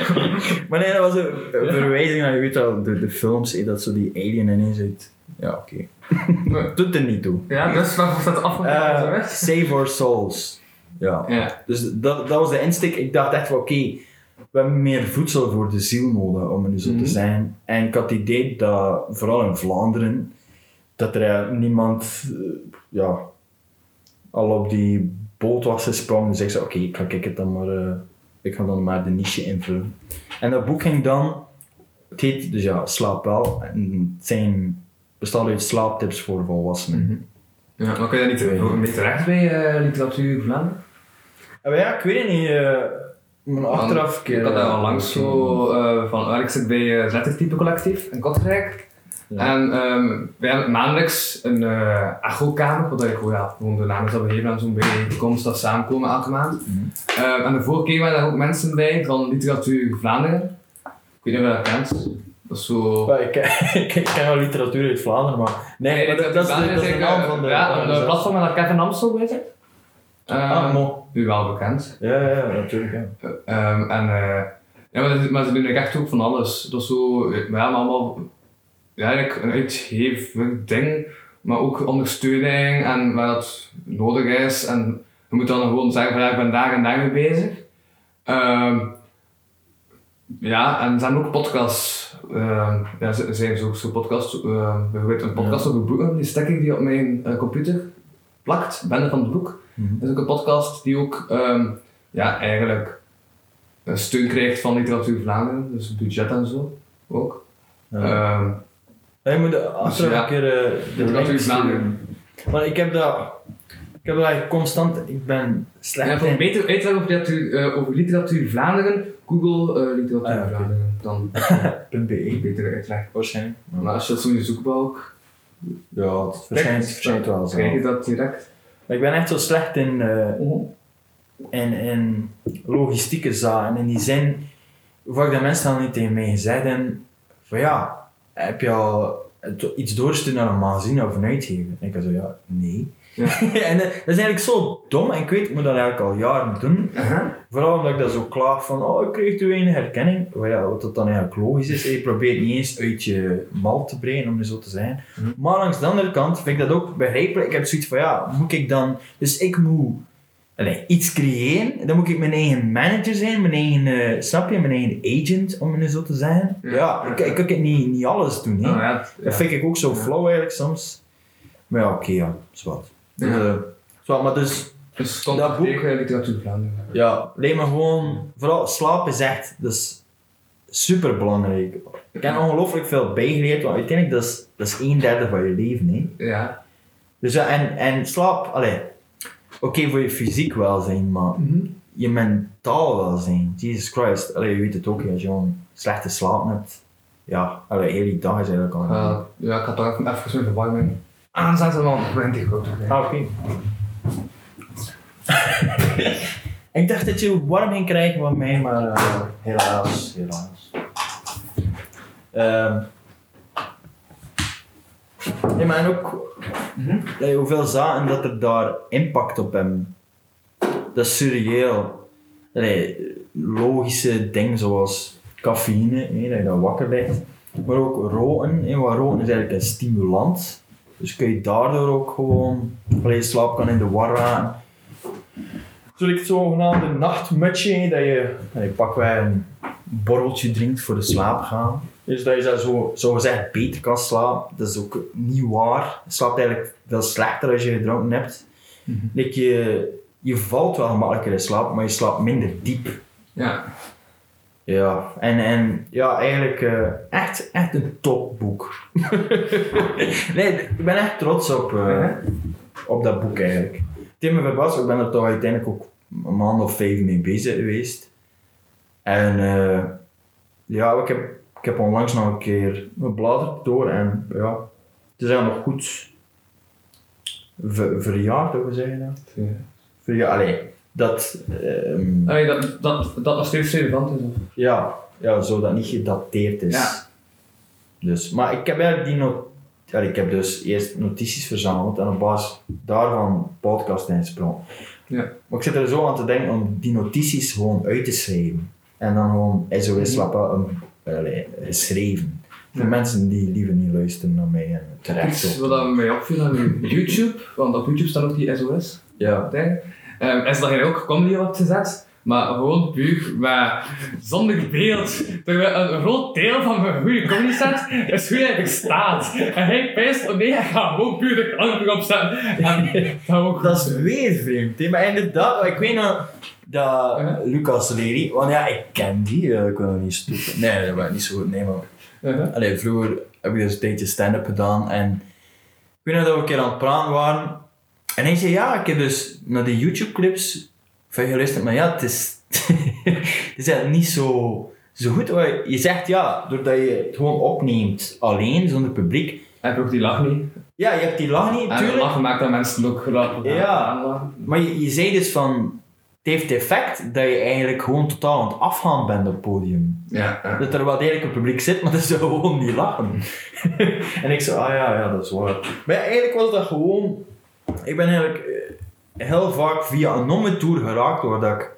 Speaker 3: maar nee, dat was een verwijzing naar, je weet wel, de, de films, eh, dat zo die alien ineens uit... Ja, oké. Doet er niet toe.
Speaker 2: Ja, dus wat staat af
Speaker 3: Eh, save our souls. Ja.
Speaker 2: Ja.
Speaker 3: Dus dat, dat was de insteek. Ik dacht echt van oké, we hebben meer voedsel voor de ziel nodig, om het nu zo
Speaker 2: Mhm.
Speaker 3: te zijn. En ik had het idee dat, vooral in Vlaanderen, dat er niemand eh, ja, al op die boot was gesprongen. Ik zei oké, ik ga ik het dan maar, eh, ik ga dan maar de niche invullen. En dat boek ging dan, het heet dus ja, Slaap wel. En het zijn, bestaat uit slaaptips voor volwassenen.
Speaker 2: Ja, maar kun je dat niet een beetje terecht bij eh, literatuur Vlaanderen?
Speaker 3: Ah, ja, ik weet het niet. eh, maar achteraf...
Speaker 2: Ik had daar al langs zo eh, van, wel, ik zit bij het Lettertype Collectief in Kortrijk.
Speaker 3: Ja.
Speaker 2: En ehm, wij hebben maandelijks een uh, echokamer, wat ik ja, gewoon de naam is dat we geven aan zo'n bijeenkomst dat samenkomen elke maand.
Speaker 3: Mhm.
Speaker 2: Ehm, en de vorige keer waren daar ook mensen bij van Literatuur Vlaanderen. Ik weet niet of je dat kent. Dat is zo...
Speaker 3: Ja, ik, ik, ik ken wel literatuur uit Vlaanderen, maar... Nee, maar dat, dat is de, dat is de
Speaker 2: eigenlijk,
Speaker 3: naam
Speaker 2: eh,
Speaker 3: van de...
Speaker 2: Ja, een
Speaker 3: organisatie.
Speaker 2: platform waar Kevin Amstel bij zit.
Speaker 3: Ah,
Speaker 2: Ehm,
Speaker 3: mo.
Speaker 2: u wel bekend.
Speaker 3: Ja, ja, ja, natuurlijk. Ja.
Speaker 2: En, eh, ja, maar, maar ze doen echt ook van alles. Dat is zo, eh, we hebben allemaal eigenlijk een uitgever ding, maar ook ondersteuning en waar dat nodig is. En je moet dan gewoon zeggen van ja, ik ben daar en daar mee bezig. Ehm, ja, en ze hebben ook podcasts. Ehm, ja, ze zijn zo, zo podcasts, ehm, bijvoorbeeld een podcast over boeken, die stek ik die op mijn eh, computer plakt, bende van het boek.
Speaker 3: Mhm.
Speaker 2: Dat is ook een podcast die ook ehm, ja, eigenlijk eh, steun krijgt van Literatuur Vlaanderen, dus budget en zo ook.
Speaker 3: Ja. Ja, je moet de- achteraf
Speaker 2: ja.
Speaker 3: een keer eh, de
Speaker 2: Literatuur
Speaker 3: link
Speaker 2: Vlaanderen.
Speaker 3: sturen. Maar ik heb dat... Ik heb dat eigenlijk constant... Ik ben slecht
Speaker 2: en voor
Speaker 3: in...
Speaker 2: beter uitleg over literatuur, eh, over literatuur Vlaanderen, Google eh, Literatuur
Speaker 3: Ah, ja.
Speaker 2: Vlaanderen. Dan
Speaker 3: .be,
Speaker 2: beter uitleg.
Speaker 3: waarschijnlijk.
Speaker 2: Maar als je dat zo in je zoekbalk
Speaker 3: Ja, het verschijnt, het verschijnt wel zo.
Speaker 2: krijg je dat direct.
Speaker 3: Maar ik ben echt zo slecht in... eh, in, in logistieke zaken. In die zin, vaak dat mensen dan niet tegen mij gezegd hebben, van ja, heb je al iets doorgestuurd naar een magazine of een uitgever? En ik had zo, ja, nee.
Speaker 2: Ja.
Speaker 3: en eh, dat is eigenlijk zo dom, en ik weet, ik moet dat eigenlijk al jaren doen. Vooral omdat ik dat zo klaag van, oh, ik kreeg te weinig herkenning. Wel ja, wat dat dan eigenlijk logisch is, je probeert niet eens uit je mal te breien, om het zo te zijn.
Speaker 2: Mhm.
Speaker 3: Maar langs de andere kant vind ik dat ook begrijpelijk. Ik heb zoiets van, ja, moet ik dan... Dus ik moet allee, iets creëren, dan moet ik mijn eigen manager zijn, mijn eigen, eh, snap je, mijn eigen agent, om het zo te zeggen.
Speaker 2: Ja.
Speaker 3: Ja, ik, ik kan niet, niet alles doen, hè.
Speaker 2: Oh,
Speaker 3: Dat vind ik ook zo
Speaker 2: Ja.
Speaker 3: flauw eigenlijk soms. Maar ja, oké, ja, zwart.
Speaker 2: Ja.
Speaker 3: Zwart, maar dus,
Speaker 2: Dus stond
Speaker 3: Dat boek-
Speaker 2: tegen literatuur Vlaanderen.
Speaker 3: ja, alleen maar gewoon, vooral slaap is echt, is super belangrijk. Ik heb ongelooflijk veel bijgeleerd, want uiteindelijk dat is, dat is een derde van je leven, hè.
Speaker 2: Ja.
Speaker 3: Dus ja, en, en slaap, allee, oké voor je fysiek welzijn, maar je mentaal welzijn, Jesus Christ, allee, je weet het ook, als je gewoon slechte slaap hebt, ja, allee, heel die dag is eigenlijk al.
Speaker 2: Uh, ja, ik had toch even, even zo'n verwarming aanzetten, want ik ben tegen goed.
Speaker 3: Ah, oké. ik dacht dat je warm ging krijgen van mij, maar eh, helaas, helaas. Ehm nee, maar en ook eh, hoeveel zaken dat er daar impact op hebben. Dat is surreëel. Allee, logische dingen zoals cafeïne, hè, dat je dan wakker ligt. Maar ook roken, hè, want roken is eigenlijk een stimulant. Dus kun je daardoor ook gewoon, allee, je slaap kan in de war raken. Ik het zogenaamde nachtmutje, dat je, allee, pakweg een borreltje drinkt voor de slaap gaan. Dus dat je zo, zo, zo gezegd beter kan slapen. Dat is ook niet waar. Je slaapt eigenlijk veel slechter als je gedronken hebt. Like je, je valt wel gemakkelijker in slaap, maar je slaapt minder diep.
Speaker 2: Ja.
Speaker 3: Ja, en, en ja, eigenlijk eh, echt, echt een topboek. nee, ik ben echt trots op, eh, op dat boek eigenlijk. Me verbaasd, ik ben er toch uiteindelijk ook een maand of vijf mee bezig geweest. En eh, ja, ik heb, ik heb onlangs nog een keer gebladerd door en ja, het is eigenlijk nog goed ver, verjaard, hoe zeg je dat?
Speaker 2: Ja.
Speaker 3: Verjaard, allee, dat... ehm,
Speaker 2: Allee, dat, dat, dat nog steeds relevant is. Of?
Speaker 3: ja, ja, zo dat niet gedateerd is.
Speaker 2: Ja.
Speaker 3: Dus, maar ik heb eigenlijk die not ja, ik heb dus eerst notities verzameld en op basis daarvan podcast ingesproken.
Speaker 2: Ja.
Speaker 3: Maar ik zit er zo aan te denken om die notities gewoon uit te schrijven. En dan gewoon SOS Lappa um, allee, geschreven. Voor
Speaker 2: Ja.
Speaker 3: mensen die liever niet luisteren naar mij en terecht
Speaker 2: Iets wat dat mij opviel aan YouTube, want op YouTube staat ook die SOS.
Speaker 3: Ja.
Speaker 2: Ehm, is dat je ook comedy op gezet, maar gewoon puur met zonder beeld. Terwijl een groot deel van mijn goede comedy set is hoe hij staat. En hij pijst, oh nee, ik ga gewoon puur de klank erop zetten. En dat ook
Speaker 3: Dat is weer vreemd, hè? maar inderdaad, ik weet nog dat
Speaker 2: Ja.
Speaker 3: Lucas Lely, want ja, ik ken die, eh, ik wil niet stoppen. Nee, dat was niet zo goed, nee, maar
Speaker 2: Uh-huh.
Speaker 3: Allee, vroeger heb ik dus een tijdje stand-up gedaan en ik weet nog dat we een keer aan het praten waren. En hij zei, ja, ik heb dus naar de YouTube-clips van maar ja, het is, het is eigenlijk niet zo, zo goed. Je zegt, ja, doordat je het gewoon opneemt alleen, zonder publiek.
Speaker 2: Heb je ook die lach niet?
Speaker 3: Ja, je hebt die lach niet,
Speaker 2: En
Speaker 3: natuurlijk.
Speaker 2: lachen maakt dat mensen ook graag
Speaker 3: Ja. Maar je, je zei dus van, het heeft het effect dat je eigenlijk gewoon totaal aan het afgaan bent op het podium.
Speaker 2: Ja, ja.
Speaker 3: Dat er wel degelijk een publiek zit, maar dat ze gewoon niet lachen. en ik zo, ah ja, ja, dat is waar. Maar ja, eigenlijk was dat gewoon... Ik ben eigenlijk eh, heel vaak via een non-tour geraakt waar dat ik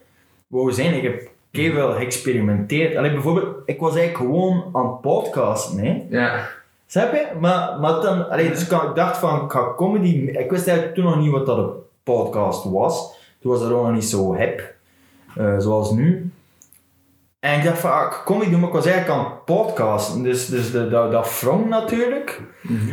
Speaker 3: wou zijn. Ik heb veel geëxperimenteerd. Allee, bijvoorbeeld, ik was eigenlijk gewoon aan podcasten, hè.
Speaker 2: Ja.
Speaker 3: Snap je? Maar, maar dan, allee, dus ik, dacht van, ik ga comedy... Ik wist eigenlijk toen nog niet wat dat een podcast was. Toen was dat ook nog niet zo hip, eh, zoals nu. En ik dacht van, ah, ik comedy doen, maar ik was eigenlijk aan podcasten. Dus, dus de, dat, dat wrong natuurlijk.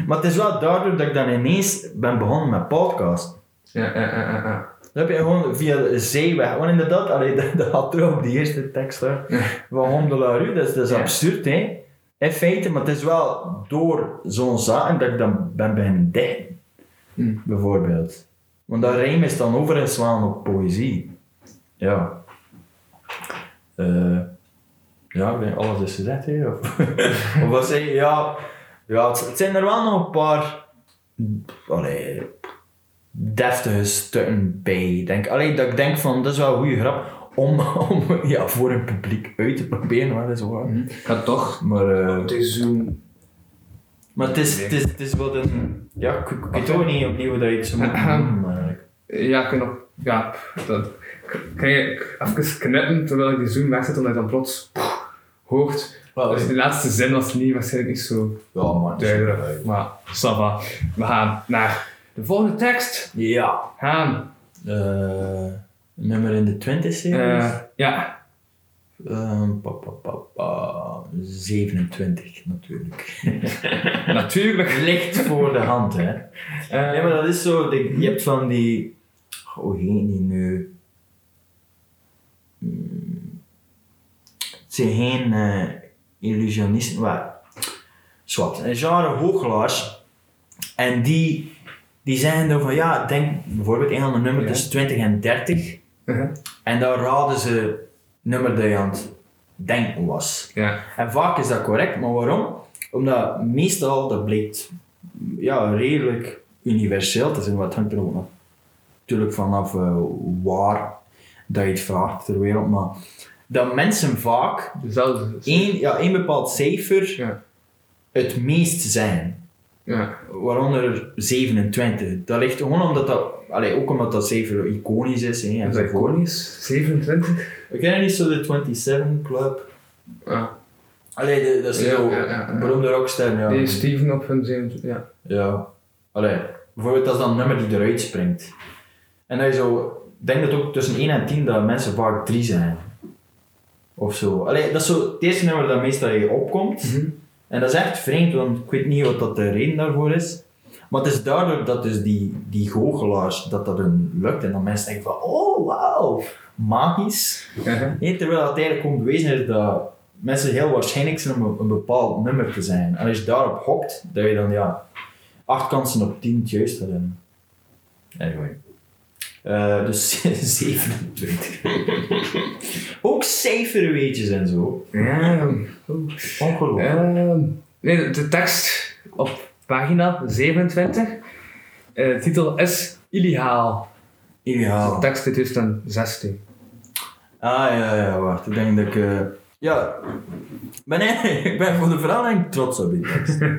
Speaker 3: Maar het is wel daardoor dat ik dan ineens ben begonnen met podcast.
Speaker 2: Ja, ja, ja, ja.
Speaker 3: Dan heb je gewoon via de zeeweg, want inderdaad, allee, dat, dat had terug op die eerste tekst hè, van Hom de la Rue, dat is, dat is
Speaker 2: Ja.
Speaker 3: absurd hè, in feite, maar het is wel door zo'n zaak dat ik dan ben beginnen dichten,
Speaker 2: Hmm.
Speaker 3: bijvoorbeeld. Want dat rijm is dan overgeslaan op poëzie. Ja. Eh, ja, ik denk, alles is gezegd hè, of, of wat zeg je, ja, ja het, het zijn er wel nog een paar, allee, deftige stukken bij. Denk, allee, dat ik denk van, dat is wel een goede grap om, om ja, voor een publiek uit te proberen, maar dat is waar.
Speaker 2: Ik ga toch
Speaker 3: Maar, eh,
Speaker 2: het is
Speaker 3: maar het is, het is, het is wat een... Ja, ik, ik weet ook niet opnieuw dat je het zo moet doen, maar...
Speaker 2: Ja, ik kan nog... Ja, dat... Kan je even knippen terwijl ik die zoom wegzet, omdat je dan plots hoort. Dus die laatste zin was niet, waarschijnlijk niet zo
Speaker 3: Ja, man.
Speaker 2: duidelijk. Maar, ça va. We gaan naar de volgende tekst.
Speaker 3: Ja.
Speaker 2: Gaan.
Speaker 3: Eh, Nummer in de 20 series?
Speaker 2: Eh, ja.
Speaker 3: Pa, pa, pa, pa, 27 natuurlijk.
Speaker 2: Natuurlijk.
Speaker 3: Ligt voor de hand, hè.
Speaker 2: Eh,
Speaker 3: Nee, maar dat is zo, je hebt van die... Hoe heet die nu? Hmm. Het zijn geen eh, illusionisten, maar... Zwart, een genre goochelaars. En die, die zeggen dan van, ja, denk bijvoorbeeld een van de nummer tussen 20 en 30.
Speaker 2: uh-huh.
Speaker 3: En dan raden ze het nummer dat je aan het denken was.
Speaker 2: Ja.
Speaker 3: En vaak is dat correct, maar waarom? Omdat meestal, dat blijkt ja, redelijk universeel te zijn, wat hangt er ook natuurlijk vanaf eh, waar dat je het vraagt ter wereld, maar dat mensen vaak één, ja, één bepaald cijfer
Speaker 2: Ja.
Speaker 3: het meest zijn.
Speaker 2: Ja.
Speaker 3: Waaronder 27. Dat ligt gewoon omdat dat, allee, ook omdat dat cijfer iconisch is. Hè,
Speaker 2: Is dat
Speaker 3: enzovoort.
Speaker 2: iconisch? 27?
Speaker 3: We kennen niet zo de 27 Club.
Speaker 2: Ja.
Speaker 3: Allee, de, dat is
Speaker 2: Ja,
Speaker 3: zo
Speaker 2: ja, ja,
Speaker 3: beroemde rockster. Ja.
Speaker 2: Die Steven op hun 27. Ja.
Speaker 3: Ja. Allee, bijvoorbeeld dat is dan een nummer die eruit springt. En dat je zo, ik denk dat ook tussen 1 en 10 dat mensen vaak 3 zijn. Of zo. Allee, dat is zo het eerste nummer dat meestal je opkomt.
Speaker 2: Mhm.
Speaker 3: En dat is echt vreemd, want ik weet niet wat dat de reden daarvoor is. Maar het is duidelijk dat dus die, die goochelaars, dat dat hun lukt. En dan mensen denken van, oh wauw, magisch. Nee, terwijl het eigenlijk gewoon bewezen is dat mensen heel waarschijnlijk zijn om een, een bepaald nummer te zijn. En als je daarop hokt, dat je dan ja, acht kansen op tien het juist hebben. Anyway. Eh, dus 27. Ook cijferweetjes en zo.
Speaker 2: Ja.
Speaker 3: Ongelooflijk.
Speaker 2: Nee, de, tekst op pagina 27. eh, de titel is Illegaal.
Speaker 3: Ideaal.
Speaker 2: De tekst uit 2016.
Speaker 3: Ah ja, ja, wacht. Ik denk dat ik. eh, ja, ik ben, ik ben voor de verhaal eigenlijk trots op die tekst.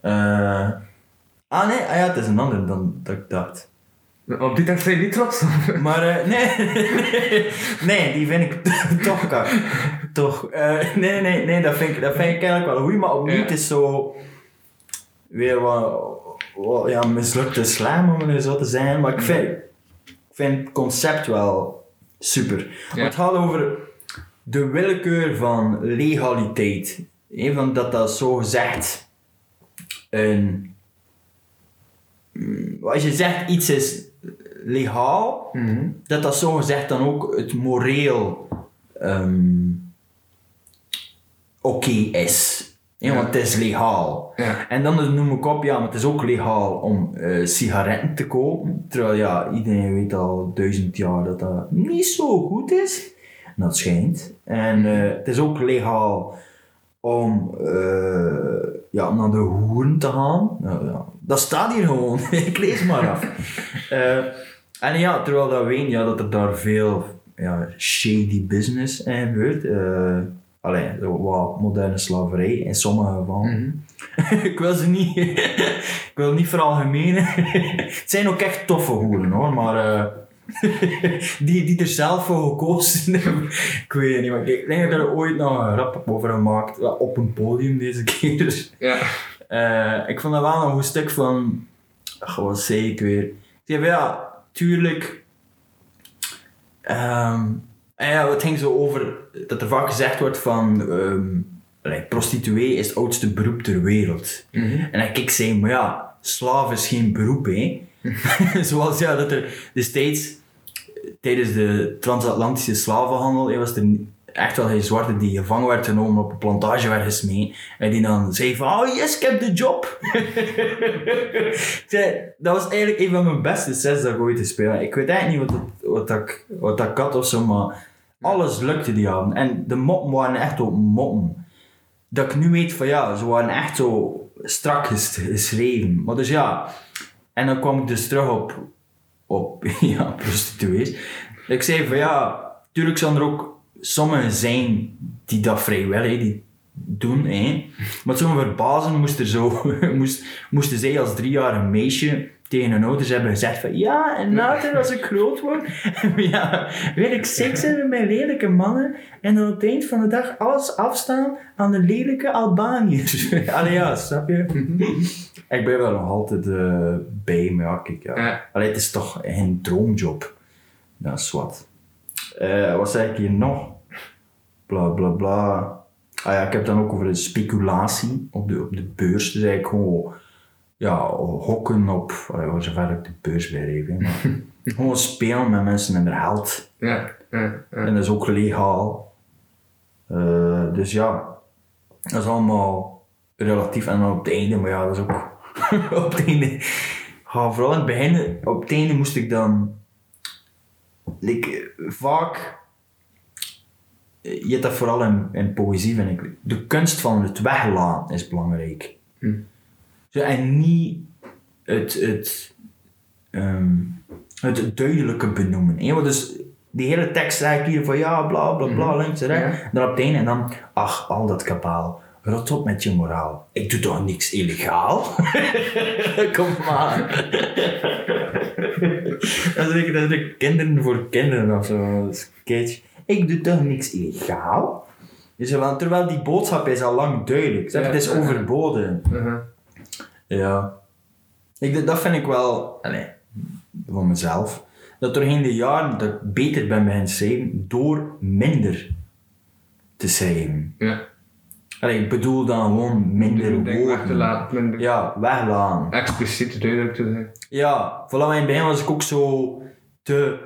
Speaker 3: Eh, ah nee, ah, ja, het is een ander dan dat ik dacht.
Speaker 2: Op die tekst zijn je niet trots op.
Speaker 3: Maar eh, nee, nee, die vind ik toch kak. Toch. eh, nee, nee, nee, dat vind ik, dat vind ik eigenlijk wel goed, maar opnieuw
Speaker 2: Ja.
Speaker 3: het is zo. Weer wat, wat ja, mislukte slam om het zo te zijn, maar ik vind, ik vind het concept wel super.
Speaker 2: Ja.
Speaker 3: Het gaat over de willekeur van legaliteit. Van dat dat zo gezegd een. mm, Als je zegt iets is legaal, dat dat zo gezegd dan ook het moreel ehm, oké is. Ja, want het is legaal.
Speaker 2: Ja.
Speaker 3: En dan noem ik op, ja, maar het is ook legaal om eh, sigaretten te kopen. Terwijl ja, iedereen weet al duizend jaar dat dat niet zo goed is. En dat schijnt. En eh, het is ook legaal om eh, ja, naar de hoeren te gaan. Nou, ja, dat staat hier gewoon. ik lees maar af. En ja, terwijl dat weet ja, dat er daar veel ja, shady business in gebeurt. Eh Allee, wat moderne slaverij in sommige gevallen. ik wil ze niet, ik wil niet veralgemenen. het zijn ook echt toffe hoeren hoor, maar eh, die, die er zelf voor gekozen hebben. ik weet het niet, maar ik denk dat ik er ooit nog een rap over gemaakt, op een podium deze keer.
Speaker 2: Ja.
Speaker 3: Eh, ik vond dat wel een goed stuk van, wat zei ik weer? Ik zei van, ja, tuurlijk. Ehm, en ja, het ging zo over dat er vaak gezegd wordt van like, prostituee is het oudste beroep ter wereld. En dan ik zei, maar ja, slaaf is geen beroep, hè. Zoals ja, dat er destijds tijdens de transatlantische slavenhandel was er echt wel geen zwarte die gevangen werd genomen op een plantage werd gesmeen en die dan zei van, oh yes, ik heb de job. Dat was eigenlijk een van mijn beste sets dat ik ooit te spelen. Ik weet eigenlijk niet wat, wat, dat, ik- wat dat of zo, maar alles lukte die avond. En de moppen waren echt ook moppen. Dat ik nu weet van ja, ze waren echt zo strak ges- geschreven. Maar dus ja, en dan kwam ik dus terug op, op ja, prostituees. Ik zei van ja, tuurlijk zijn er ook sommigen zijn die dat vrijwillig die doen. Hè. Maar zo'n verbazen moest er zo, moest, moesten zij als driejarig meisje tegen hun ouders hebben gezegd van ja, en later als ik groot word, ja, wil ik seks hebben met lelijke mannen en dan op het eind van de dag alles afstaan aan de lelijke Albaniërs. Allee ja, snap je? ik ben wel nog altijd eh, bij, maar ja, kijk, ja. Allee, het is toch een droomjob. Ja, zwart. Eh, wat zei ik hier nog? Bla bla bla. Ah ja, ik heb dan ook over de speculatie op de, op de beurs. Dus eigenlijk gewoon ja, hokken op, allee, zover ik de beurs bij reep, hè, maar gewoon spelen met mensen en hun geld.
Speaker 2: Ja, ja, ja.
Speaker 3: En dat is ook legaal. Eh, dus ja, dat is allemaal relatief. En dan op het einde, maar ja, dat is ook op het einde. Ja, vooral in het begin, op het einde moest ik dan. Like, vaak. eh, Je hebt dat vooral in, in poëzie, vind ik. De kunst van het weglaten is belangrijk.
Speaker 2: Hm.
Speaker 3: Zo, en niet het, het, ehm, het duidelijke benoemen. hè. Want dus die hele tekst eigenlijk hier van ja, bla bla bla, links en rechts.
Speaker 2: Ja.
Speaker 3: Dan op het einde en dan, ach, al dat kapaal. Rot op met je moraal. Ik doe toch niks illegaal? Kom maar. dat is dat is de kinderen voor kinderen of zo. Kitsch. Ik doe toch niks illegaal? Dus, want terwijl die boodschap is al lang duidelijk.
Speaker 2: Ja,
Speaker 3: het is
Speaker 2: ja, ja.
Speaker 3: overboden.
Speaker 2: Uh-huh.
Speaker 3: Ja. Ik, dat vind ik wel, van mezelf, dat doorheen de jaren dat ik beter ben bij schrijven door minder te schrijven.
Speaker 2: Ja.
Speaker 3: Allee, ik bedoel dan gewoon minder
Speaker 2: denk weg te
Speaker 3: woorden.
Speaker 2: laten, minder
Speaker 3: Ja, weglaten.
Speaker 2: expliciet duidelijk te zijn.
Speaker 3: Ja, vooral in het begin was ik ook zo te,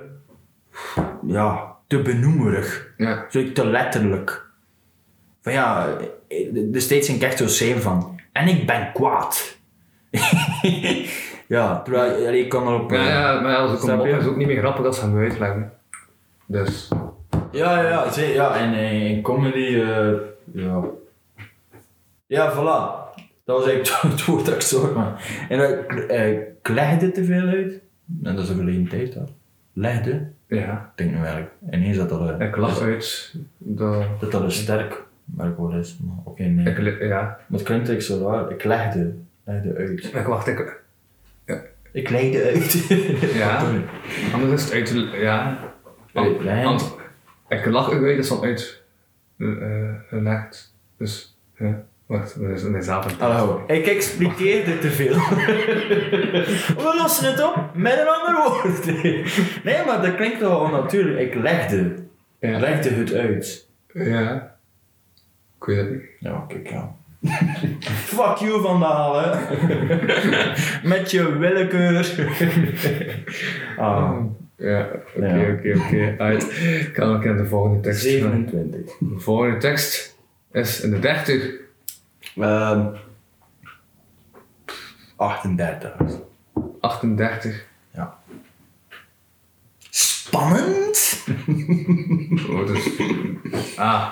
Speaker 3: ja, te benoemerig.
Speaker 2: Ja.
Speaker 3: Zo te letterlijk. Van ja, destijds ging ik echt zo schrijven van, en ik ben kwaad. ja, terwijl allee, ik kan erop...
Speaker 2: Ja, ja, maar als ik hem op is het ook niet meer grappig als ze hem uitleggen. Dus,
Speaker 3: Ja, ja, ja, zie- ja en eh, in comedy, eh, ja. Ja, voilà. Dat was eigenlijk het woord dat ik zocht, man. En dan, eh, ik legde te veel uit. En dat is een verleden tijd, dat. Legde.
Speaker 2: ja.
Speaker 3: Ik denk nu eigenlijk. Ineens dat dat, eh,
Speaker 2: Ik lach uit. Dat,
Speaker 3: dat, dat een sterk werkwoord is. Maar oké, nee.
Speaker 2: ik, ja.
Speaker 3: Maar het klinkt eigenlijk zo raar. Ik legde. Legde uit.
Speaker 2: Ik wacht, ik...
Speaker 3: Ik legde uit.
Speaker 2: Ja. Anders is het uit... Ja.
Speaker 3: Lijn.
Speaker 2: an- ik lach uit, is dan uit... eh, gelegd. Dus, ja. Wacht, dat is een.
Speaker 3: Hallo. Ik expliqueerde te veel. We lossen het op met een ander woord. Nee, maar dat klinkt wel onnatuurlijk. Ik legde.
Speaker 2: Ja.
Speaker 3: Legde het uit.
Speaker 2: Ja. Ik weet het niet.
Speaker 3: Ja, kijk ja. Fuck you vandaal, hè. Met je willekeur. ah,
Speaker 2: Ja, oké, oké, oké. Uit. Ik kan ook in de volgende tekst. gaan.
Speaker 3: 27.
Speaker 2: De volgende tekst is in de 30.
Speaker 3: Ehm 38.
Speaker 2: 38.
Speaker 3: Spannend.
Speaker 2: Oh, dus, ah,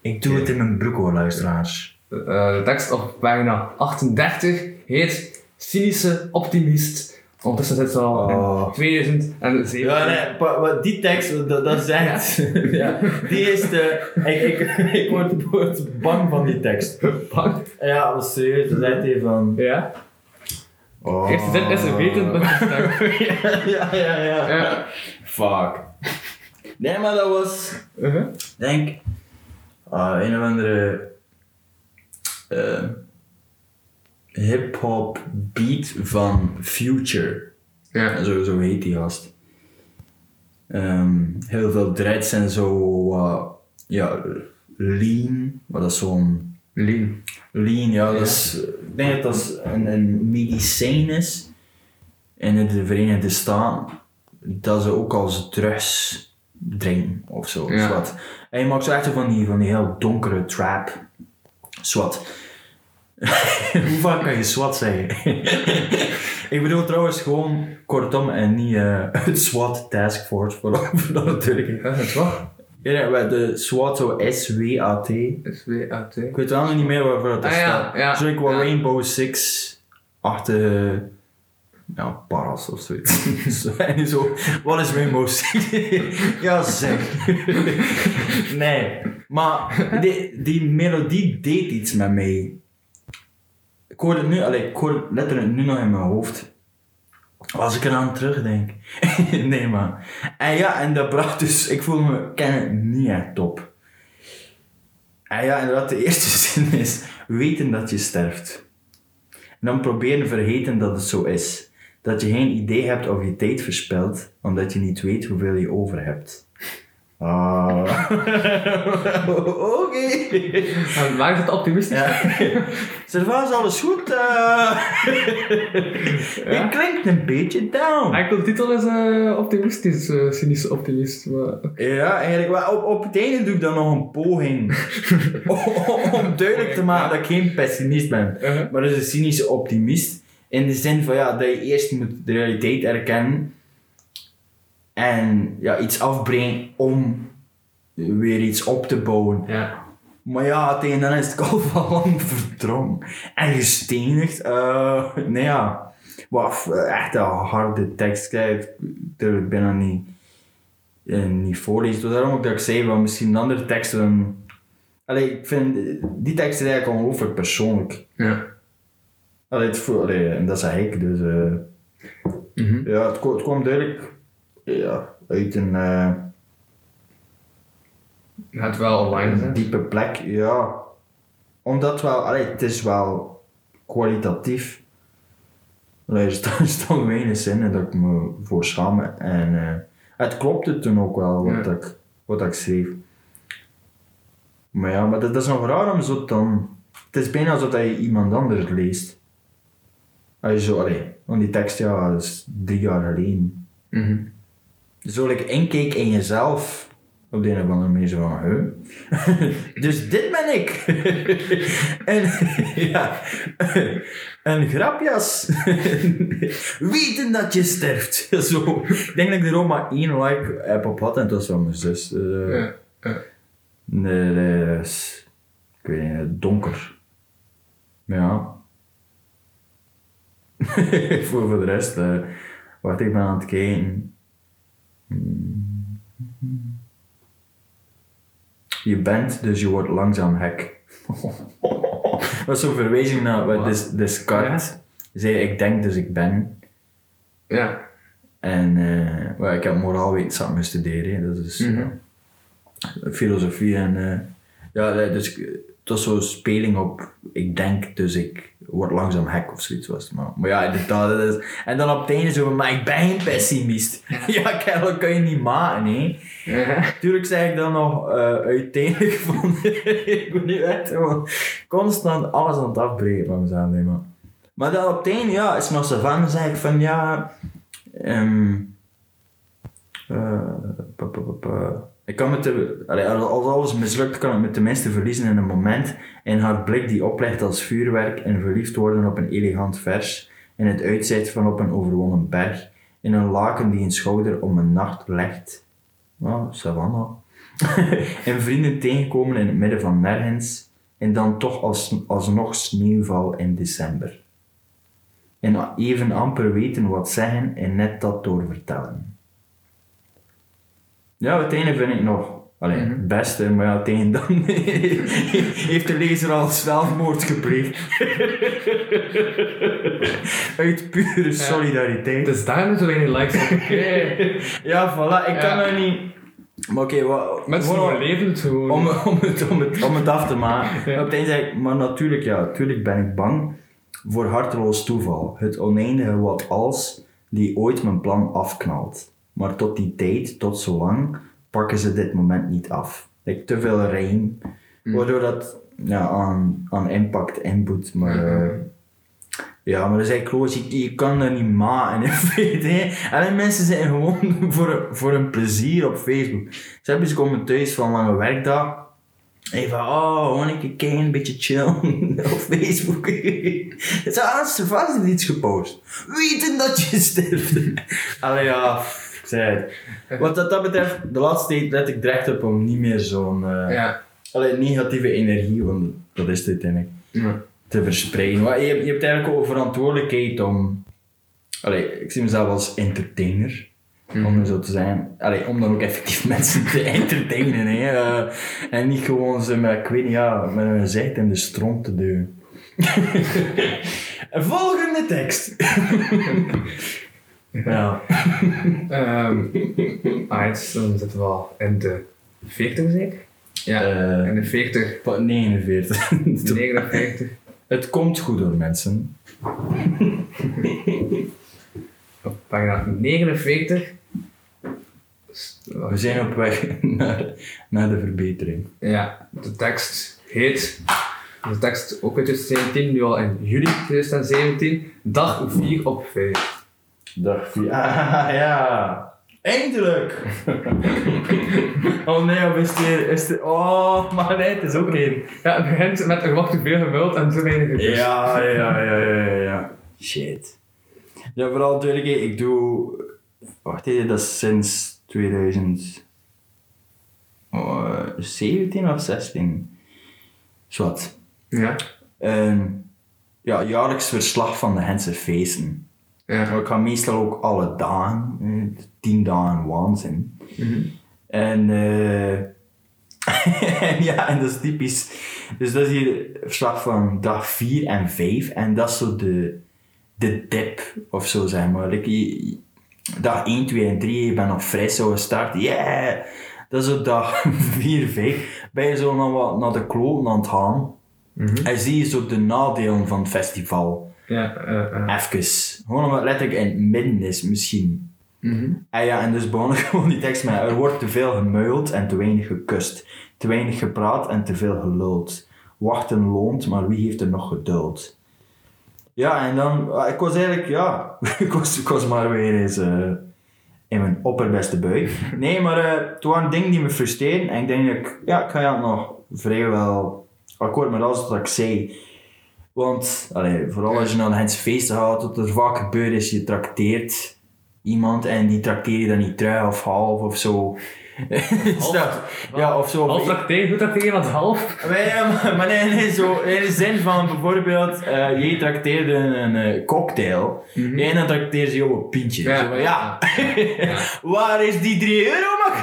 Speaker 3: Ik doe het in mijn broek hoor, luisteraars.
Speaker 2: eh, de tekst op pagina 38 heet Cynische Optimist. Ondertussen zit ze al
Speaker 3: Oh.
Speaker 2: in 2007.
Speaker 3: Ja, nee, pa- maar die tekst, dat, dat echt... Ja, die is de... Ik, ik, ik word, word bang van die tekst.
Speaker 2: Bang.
Speaker 3: Ja, dat is serieus. Dat echt even van...
Speaker 2: Ja.
Speaker 3: Oh.
Speaker 2: Eerste zin is een wetend met stem.
Speaker 3: ja, ja, ja.
Speaker 2: Ja.
Speaker 3: Fuck. Nee, maar dat was...
Speaker 2: Uh-huh.
Speaker 3: denk ah, een of andere eh, hip-hop beat van Future.
Speaker 2: Ja.
Speaker 3: Zo, zo heet die gast. Ehm, heel veel dreads en zo, eh, ja, lean, maar dat is zo'n
Speaker 2: Lean.
Speaker 3: lean, ja, dat is, ik denk dat dat een, een medicijn is in de Verenigde Staten, dat ze ook als drugs drinken of zo.
Speaker 2: Ja.
Speaker 3: zwart. En je maakt zo echt van die, van die heel donkere trap. Zwat. Hoe vaak kan je SWAT zeggen? ik bedoel trouwens gewoon kortom en niet eh, het SWAT Task Force, voor, dat natuurlijk.
Speaker 2: Het is wat.
Speaker 3: Ja, de SWAT, zo S-W-A-T.
Speaker 2: S-W-A-T.
Speaker 3: Ik weet wel nog niet meer waarvoor dat
Speaker 2: Ah,
Speaker 3: staat.
Speaker 2: ja,
Speaker 3: Zo ik wel
Speaker 2: ja.
Speaker 3: Rainbow Six achter ja, paras of zoiets. Zo, en zo, wat is Rainbow Six? ja, zeg. nee, maar die, die melodie deed iets met mij. Ik hoor het nu, allee, ik hoor letterlijk nu nog in mijn hoofd. Als ik eraan terugdenk. nee, maar. En ja, en dat bracht dus, ik voel me kennen niet echt top. En ja, inderdaad, de eerste zin is weten dat je sterft. En dan proberen vergeten dat het zo is. dat je geen idee hebt of je tijd verspilt, omdat je niet weet hoeveel je over hebt. Ah. Oké.
Speaker 2: Waar is het optimistisch?
Speaker 3: Ja. Servaas, alles goed? eh Je klinkt een beetje down.
Speaker 2: Enkel de titel is eh, optimistisch, eh, cynische optimist. Maar...
Speaker 3: Ja, eigenlijk wel. Op, op het einde doe ik dan nog een poging om, om duidelijk te maken dat ik geen pessimist ben.
Speaker 2: Uh-huh.
Speaker 3: Maar dus een cynische optimist. In de zin van ja, dat je eerst moet de realiteit erkennen. En ja, iets afbrengen om weer iets op te bouwen.
Speaker 2: Ja.
Speaker 3: Maar ja, tegen dan is het kalf al lang verdrongen. En gestenigd. eh nee ja. Wat echt een harde tekst. Kijk, ik durf het bijna niet, eh, niet voorlezen. Dus daarom ook dat ik zei, wel misschien andere teksten... Allee, ik vind die tekst is eigenlijk ongelooflijk persoonlijk.
Speaker 2: Ja.
Speaker 3: Allee, het allee, en dat zei ik, dus... eh,
Speaker 2: Mhm.
Speaker 3: ja, het, ko- het kwam duidelijk ja, uit een... eh,
Speaker 2: Het wel online
Speaker 3: een diepe plek, ja. Omdat wel, allee, het is wel kwalitatief. Allee, er staan, er staan weinig zinnen dat ik me voor schaam. En eh, het klopte toen ook wel wat,
Speaker 2: Ja.
Speaker 3: ik, wat ik schreef. Maar ja, maar dat, is nog raar om zo dan... Het is bijna alsof je iemand anders leest. Als je zo, allee, want die tekst, ja, dat is drie jaar geleden.
Speaker 2: Mhm.
Speaker 3: Zo ik inkijk in jezelf op de een of andere manier zo van, huh? dus dit ben ik. en ja, een grapjas. Weten dat je sterft. zo. Ik denk dat ik er ook maar één like heb op had en dat was van mijn zus. Eh,
Speaker 2: Ja. Ja.
Speaker 3: Nee, nee, dat is, ik weet niet, donker. Ja. voor, voor de rest, eh wat ik ben aan het kijken. Je bent, dus je wordt langzaam hek. dat is zo'n verwijzing naar wat Des, Descartes zei, ik denk, dus ik ben.
Speaker 2: Ja.
Speaker 3: En eh, wel, ik heb moraalwetenschappen gestudeerd, hè. dat is
Speaker 2: Mhm.
Speaker 3: eh, filosofie en eh, ja, dus het was zo'n speling op ik denk, dus ik word langzaam hek of zoiets was. Maar, maar ja, inderdaad, dat is, en dan op het einde zo van, maar ik ben geen pessimist. Ja, kijk, dat kan je niet maken, hè.
Speaker 2: Ja.
Speaker 3: Tuurlijk zeg ik dan nog eh, uiteindelijk van, ik ben niet echt gewoon constant alles aan het afbreken van mezelf, nee, maar. Maar dan op het einde, ja, is nog zo van, zeg ik van, ja, ehm eh, pa. Ik kan met de, als alles mislukt, kan ik me tenminste verliezen in een moment, in haar blik die oplegt als vuurwerk en verliefd worden op een elegant vers, in het uitzicht van op een overwonnen berg, in een laken die een schouder om een nacht legt. Nou, Savannah. en vrienden tegenkomen in het midden van nergens. En dan toch als, alsnog sneeuwval in december. En even amper weten wat zeggen en net dat doorvertellen. Ja, het ene vind ik nog Allee,
Speaker 2: Mhm.
Speaker 3: het beste, maar ja, tegen dan heeft de lezer al zelfmoord gepleegd. Uit pure solidariteit.
Speaker 2: Dus daar moeten we weinig likes op.
Speaker 3: Ja, voilà, ik kan nou niet... Maar oké, wat...
Speaker 2: Mensen overleven het gewoon.
Speaker 3: om, om, het, om, het, om het af te maken.
Speaker 2: Ja.
Speaker 3: Op het einde zei ik, maar natuurlijk, ja, natuurlijk ben ik bang voor harteloos toeval. Het oneindige wat als, die ooit mijn plan afknalt. Maar tot die tijd, tot zo lang, pakken ze dit moment niet af. Like, te veel rijm, waardoor dat ja, aan, aan impact inboet. Maar, eh, ja, maar dat is eigenlijk kloos, je, je kan dat niet maken in feite. Alleen mensen zijn gewoon voor, voor een plezier op Facebook. Ze hebben ze komen thuis van lange werkdag. En van, oh, gewoon een keer kijken, een beetje chillen op Facebook. Ze ah, ze vast iets gepost. Weten dat je sterft. Allee, ja, zei het. Wat dat, dat betreft, de laatste tijd let ik direct op om niet meer zo'n eh,
Speaker 2: Ja.
Speaker 3: allee, negatieve energie, want dat is het uiteindelijk
Speaker 2: Ja.
Speaker 3: te verspreiden. Maar je, hebt- je hebt eigenlijk ook verantwoordelijkheid om... Allee, ik zie mezelf als entertainer, om het zo te zijn. Allee, om dan ook effectief mensen te entertainen. Hè. eh, en niet gewoon ze met, ik weet niet, ja, met een gezicht in de stront te duwen. Volgende tekst. ja.
Speaker 2: Ehm alright, dan zitten we al in de 40 zeker? Ja,
Speaker 3: Eh,
Speaker 2: in de 40,
Speaker 3: Wat, 49.
Speaker 2: 59.
Speaker 3: Het komt goed hoor, mensen.
Speaker 2: pagina 49.
Speaker 3: We zijn op weg naar, naar de verbetering.
Speaker 2: Ja, de tekst heet, de tekst ook uit 2017, nu al in juli 2017, dag 4 op 5.
Speaker 3: Dag 4. Ah, ja. Eindelijk! oh nee, of is weer- is. Oh, maar nee, het is ook één.
Speaker 2: Ja, het begint met er wordt te veel gemuld en te weinig gekust.
Speaker 3: Ja, ja, ja, ja, ja, ja. Shit. Ja, vooral duidelijk, ik doe... Wacht even, dat is sinds 2017 of 16. Zwat.
Speaker 2: Ja.
Speaker 3: Een ja, jaarlijks verslag van de Hense feesten.
Speaker 2: Ja.
Speaker 3: Maar ik ga meestal ook alle dagen, eh, tien dagen waanzin.
Speaker 2: Mhm.
Speaker 3: En eh, ja, en dat is typisch. Dus dat is hier verslag van dag 4 en 5. En dat is zo de, de dip of zo, zeg maar. Like, je- dag 1, 2 en 3, je bent nog fris zo gestart. Yeah! Dat is op dag 4, 5. Ben je zo naar, wat, naar de kloten aan het gaan.
Speaker 2: Mhm.
Speaker 3: En zie je zo de nadelen van het festival.
Speaker 2: Ja, eh, eh.
Speaker 3: Even. Gewoon omdat het letterlijk in het midden is, misschien.
Speaker 2: Mhm.
Speaker 3: En ja, en dus begon ik gewoon die tekst met er wordt te veel gemuild en te weinig gekust. Te weinig gepraat en te veel geluld. Wachten loont, maar wie heeft er nog geduld? Ja, en dan, ah, ik was eigenlijk, ja, ik was, ik was maar weer eens eh, in mijn opperbeste bui. Nee, maar eh, het waren dingen die me frustreren en ik denk dat ik, ja, ik ga ja nog vrijwel akkoord met alles wat ik zei. Want, allee, vooral als je naar Hens feesten gaat, wat er vaak gebeurt is, je trakteert iemand en die trakteer je dan niet terug of half of zo. Snap? ja, of zo.
Speaker 2: Half tracteren, hoe tracteren iemand half?
Speaker 3: Ja, maar, maar nee, nee, zo in de zin van bijvoorbeeld, eh jij trakteerde een eh, cocktail en dan trakteer je jou een pintje.
Speaker 2: Ja.
Speaker 3: Zo ja,
Speaker 2: Ja.
Speaker 3: waar is die 3 euro, mak?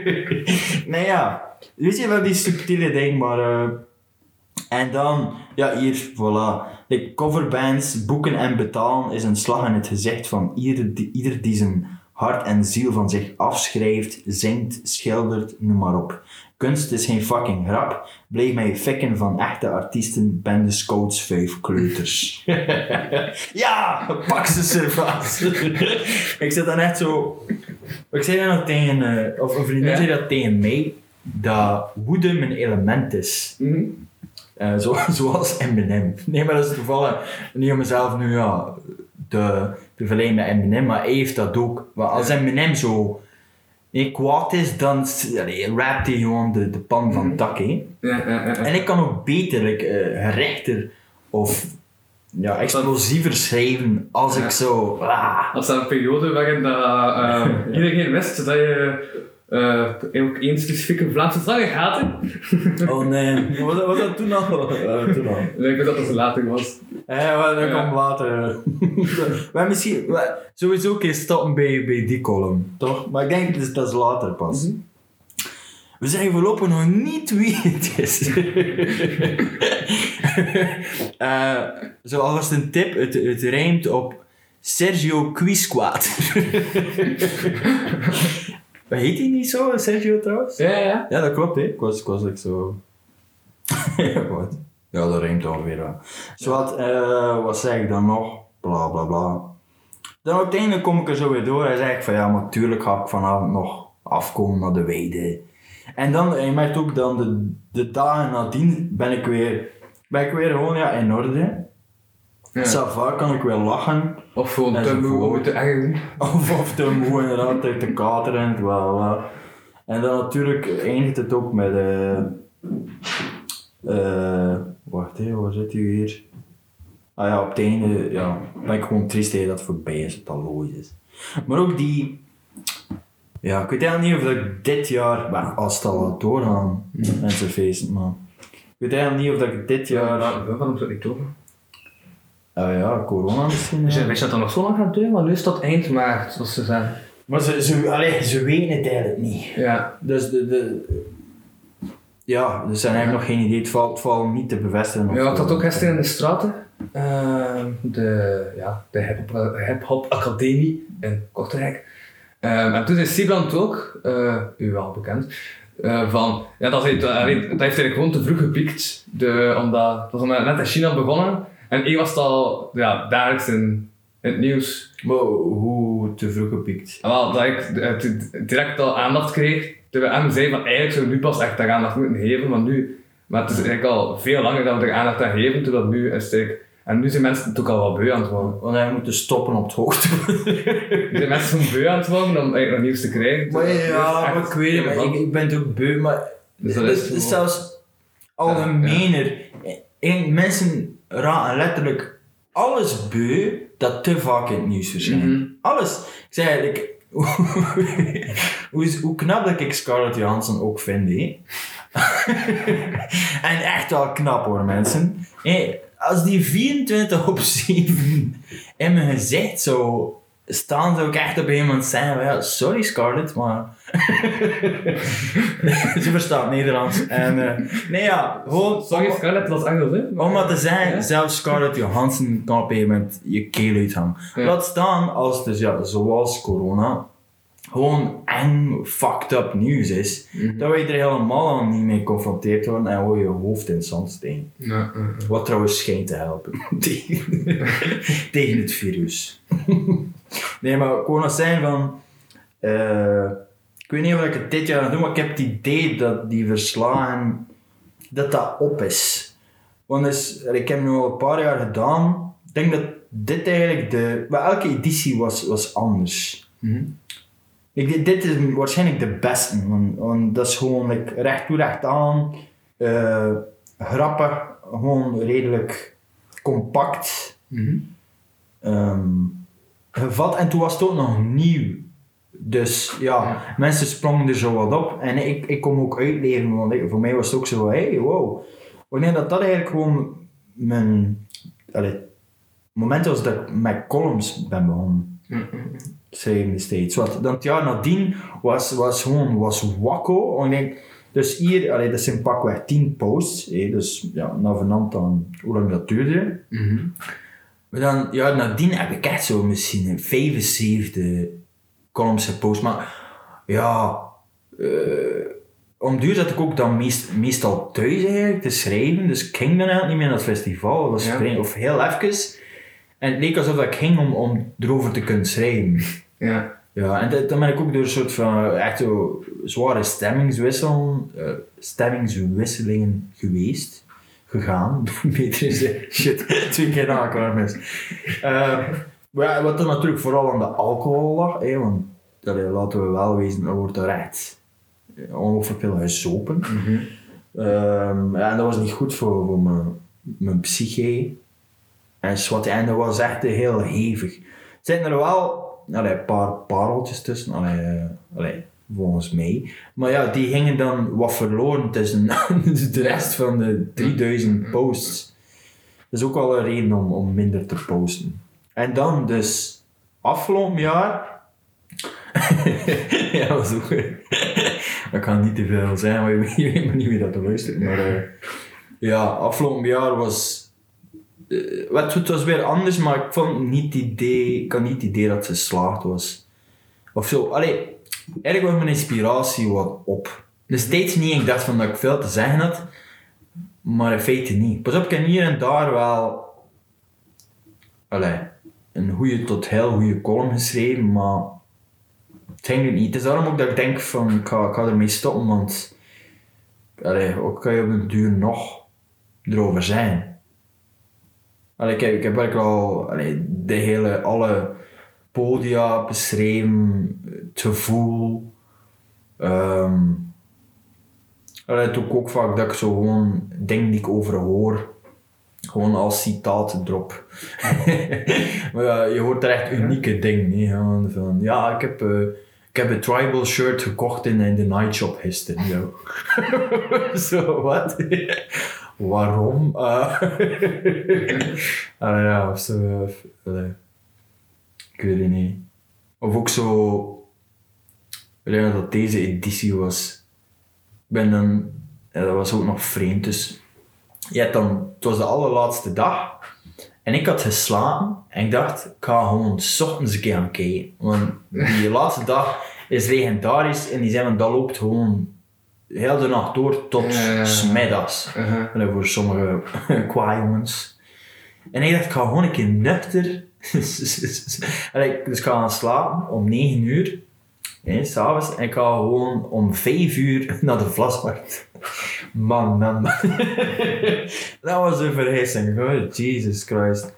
Speaker 3: nee, ja, weet je wel, die subtiele ding, maar... eh, en dan, ja, hier, voilà. De coverbands, boeken en betalen is een slag in het gezicht van ieder die, ieder die zijn hart en ziel van zich afschrijft, zingt, schildert, noem maar op. Kunst is geen fucking grap. Blijf mij fikken van echte artiesten, ben de scouts vijf kleuters. ja, pak ze servaas. ik zit dan echt zo... Ik zei dat nog tegen... eh, of een vriendin
Speaker 2: Ja.
Speaker 3: zei dat tegen mij, dat woede mijn element is.
Speaker 2: Mhm.
Speaker 3: Eh, zo, zoals Eminem. Nee, maar dat is toevallig niet om mezelf nu ja, te, te verleiden met Eminem, maar hij heeft dat ook. Maar als Eminem zo nee, kwaad is, dan allee, rapt hij gewoon de, de pan van het dak. hè.
Speaker 2: Ja, ja, ja, ja.
Speaker 3: En ik kan ook beter, like, eh, gerechter of ja, explosiever schrijven als ik zo... Ah,
Speaker 2: Als dat een periode waarin dat, eh, iedereen wist dat je eh, ook één specifieke Vlaamse zanger
Speaker 3: oh nee, was, dat- was dat toen al? Eh, toen al.
Speaker 2: Ik denk dat dat dus later was.
Speaker 3: Ja, maar dat
Speaker 2: Ja.
Speaker 3: komt later. maar misschien, maar sowieso een keer stoppen bij, bij die column, toch? Maar ik denk dat is, dat is later pas. We zeggen voorlopig nog niet wie het is. Eh zo alvast een tip, het, het rijmt op Sergio Quisquater. Heet hij niet zo, Sergio trouwens?
Speaker 2: Ja, ja.
Speaker 3: Ja, dat klopt, hè. Ik was, ik was like zo... wat? Ja, dat rijmt ongeveer wel. Zo wat, eh, wat zeg ik dan nog? Bla, bla, bla. Dan uiteindelijk kom ik er zo weer door en zeg ik van ja, maar natuurlijk ga ik vanavond nog afkomen naar de weide. En dan, je merkt ook dan de, de dagen nadien ben ik weer, ben ik weer gewoon ja, in orde.
Speaker 2: Ja.
Speaker 3: Ça va, kan ik weer lachen.
Speaker 2: Of gewoon te moe om te ergeren.
Speaker 3: Of, of te moe inderdaad, te, te katerend, bla bla. En dan natuurlijk eindigt het ook met... eh eh, wacht hé, waar zit u hier? Ah ja, op het einde ja, ben ik gewoon triest dat het voorbij is, dat het al is. Maar ook die... Ja, ik weet eigenlijk niet of ik dit jaar... Maar als het al wat doorgaan, mensen feesten, maar... Ik weet eigenlijk niet of dat ik dit jaar...
Speaker 2: Ja, we gaan hem
Speaker 3: Ah ja, corona misschien. Ja.
Speaker 2: je weet je dat dan nog zo lang gaat duren? Want nu is dat eind maart, zoals ze zeggen.
Speaker 3: Maar ze, ze, allee, ze weten het eigenlijk niet.
Speaker 2: Ja.
Speaker 3: Dus de, de, ja, er zijn eigenlijk nog geen idee. Het valt, het valt niet te bevestigen. of
Speaker 2: Ja, ik
Speaker 3: zo.
Speaker 2: had ook gisteren in de straten. Ehm, de ja, de hip-hop hip-hop academie in Kortrijk. Ehm, en toen is Siebrand ook, eh, u wel bekend, eh, van, ja, dat, heeft, dat heeft eigenlijk gewoon te vroeg gepiekt. De, omdat, dat was omdat net in China begonnen. En één was al ja, dagelijks in, in het nieuws.
Speaker 3: Maar hoe te vroeg gepikt?
Speaker 2: En wel, dat ik eh, direct al aandacht kreeg. Terwijl hem zei van eigenlijk zou nu pas echt daar aandacht moeten geven, maar nu... Maar het is eigenlijk al veel langer dat we er aandacht aan geven, terwijl nu is het En nu zijn mensen het ook al wel beu aan het worden.
Speaker 3: Want hij moet stoppen op het hoogte.
Speaker 2: Zijn mensen gewoon beu aan het worden om eigenlijk nog nieuws te krijgen.
Speaker 3: Maar
Speaker 2: Dus
Speaker 3: ja, maar ik weet het, ik, ik ben het ook beu, maar
Speaker 2: Dus
Speaker 3: het
Speaker 2: dat
Speaker 3: is, het is zelfs algemener. En mensen raken letterlijk alles beu dat te vaak in het nieuws verschijnt.
Speaker 2: Mhm.
Speaker 3: Alles. Ik zei eigenlijk, hoe, hoe knap dat ik Scarlett Johansson ook vind, hè. en echt wel knap hoor, mensen. Hé, als die 24 op 7 in mijn gezicht zou staan, zou ik echt op iemand zijn. Ja, sorry Scarlett, maar. Ze verstaat Nederlands. En, eh, nee, ja, gewoon.
Speaker 2: Sorry Scarlett, dat is Engels hè?
Speaker 3: Om maar te zijn,
Speaker 2: Ja.
Speaker 3: zelfs Scarlett Johansson kan op een moment je keel uithangen.
Speaker 2: Ja.
Speaker 3: Laat staan als het dus, ja, zoals corona, gewoon eng, fucked up nieuws is,
Speaker 2: Mhm.
Speaker 3: dat wij er helemaal al niet mee geconfronteerd worden en gewoon je hoofd in het zand
Speaker 2: ja.
Speaker 3: Wat trouwens schijnt te helpen tegen, tegen het virus. Nee, maar ik wou nog zijn van. eh, ik weet niet of ik het dit jaar ga doen, maar ik heb het idee dat die verslagen. dat dat op is. Want dus, ik heb nu al een paar jaar gedaan. Ik denk dat dit eigenlijk de. Maar elke editie was, was anders.
Speaker 2: Mhm.
Speaker 3: Ik, dit- is waarschijnlijk de beste, want, want dat is gewoon like, recht toe, recht aan, eh, grappig, gewoon redelijk compact ehm, gevat. En toen was het ook nog nieuw. Dus ja, mensen sprongen er zo wat op. En ik, ik kon ook uitleggen, want ik- voor mij was het ook zo hey, wow. Denk dat dat eigenlijk gewoon mijn... Allee, moment was dat ik met columns ben begonnen schrijven destijds. Wat, dan het jaar nadien was, was gewoon was wakko. En ik denk, dus hier, allee, dat zijn pakweg 10 posts. hé, dus ja, navenant aan hoe lang dat duurde.
Speaker 2: Mhm.
Speaker 3: Maar dan, ja, nadien heb ik echt zo misschien een 75 columns gepost. Maar ja, eh, om duur zat ik ook dan meest, meestal thuis eigenlijk te schrijven. Dus ik ging dan eigenlijk niet meer naar het festival. Dat was
Speaker 2: Ja.
Speaker 3: vreemd, of heel even. En het leek alsof ik ging om, om erover te kunnen schrijven.
Speaker 2: Ja.
Speaker 3: Ja, en dat- dan ben ik ook door een soort van echt zo zware stemmingswissel, eh, stemmingswisselingen geweest. Gegaan, beter gezegd. Shit, twee keer na elkaar mis. Ja, wat dan natuurlijk vooral aan de alcohol lag, hè, want allee, laten we wel wezen, er wordt er echt eh, ongelooflijk veel gezopen. Ehm, ja, en dat was niet goed voor, voor mijn, mijn psyche. En, zwart, en dat was echt heel hevig. Er zijn er wel allee, een paar pareltjes tussen, allee, allee, volgens mij. Maar ja, die gingen dan wat verloren tussen de rest van de 3000 posts. Dat is ook wel een reden om, om minder te posten. En dan dus afgelopen jaar. ja, dat was ook. dat kan niet te veel zijn, maar je weet, maar niet wie dat luistert. Maar eh, ja, afgelopen jaar was. eh, wat, het was weer anders, maar ik vond niet het idee, ik had niet het idee dat ze geslaagd was. Of zo. Allee, was mijn inspiratie wat op. Dus steeds niet, ik dacht van dat ik veel te zeggen had, maar in feite niet. Pas op, ik heb hier en daar wel allee, een goede tot heel goede column geschreven, maar het ging niet. Het is daarom ook dat ik denk van ik ga, ik ermee stoppen, want allee, ook kan je op den duur nog erover zijn. Allee, kijk, ik heb eigenlijk al allee, de hele, alle podia beschreven, het gevoel. ehm allee, het ook, ook vaak dat ik zo gewoon dingen die ik over hoor, gewoon als citaat drop. maar ja, je hoort er echt unieke dingen. Hè, gewoon van, ja, ik heb, eh, ik heb een tribal shirt gekocht in, in de nightshop gisteren. Zo, zo wat? Waarom? Uh, ja, of zo. of, allee. ik weet het niet. Of ook zo. Denk dat deze editie was. Ik ben dan. Ja, dat was ook nog vreemd. Dus je hebt dan, het was de allerlaatste dag. En ik had geslapen en ik dacht, ik ga gewoon s ochtends een keer gaan kijken. Want die laatste dag is legendarisch en die zijn van, dat loopt gewoon heel de nacht door tot
Speaker 2: ja.
Speaker 3: smiddags.
Speaker 2: Uh-huh.
Speaker 3: Voor sommige qua jongens. En ik dacht, ik ga gewoon een keer nuchter Allee, dus ik ga gaan slapen om 9 uur. S'avonds. En ik ga gewoon om 5 uur naar de vlasmarkt. Man, man, man. dat was een vergissing. Oh, Jesus Christ.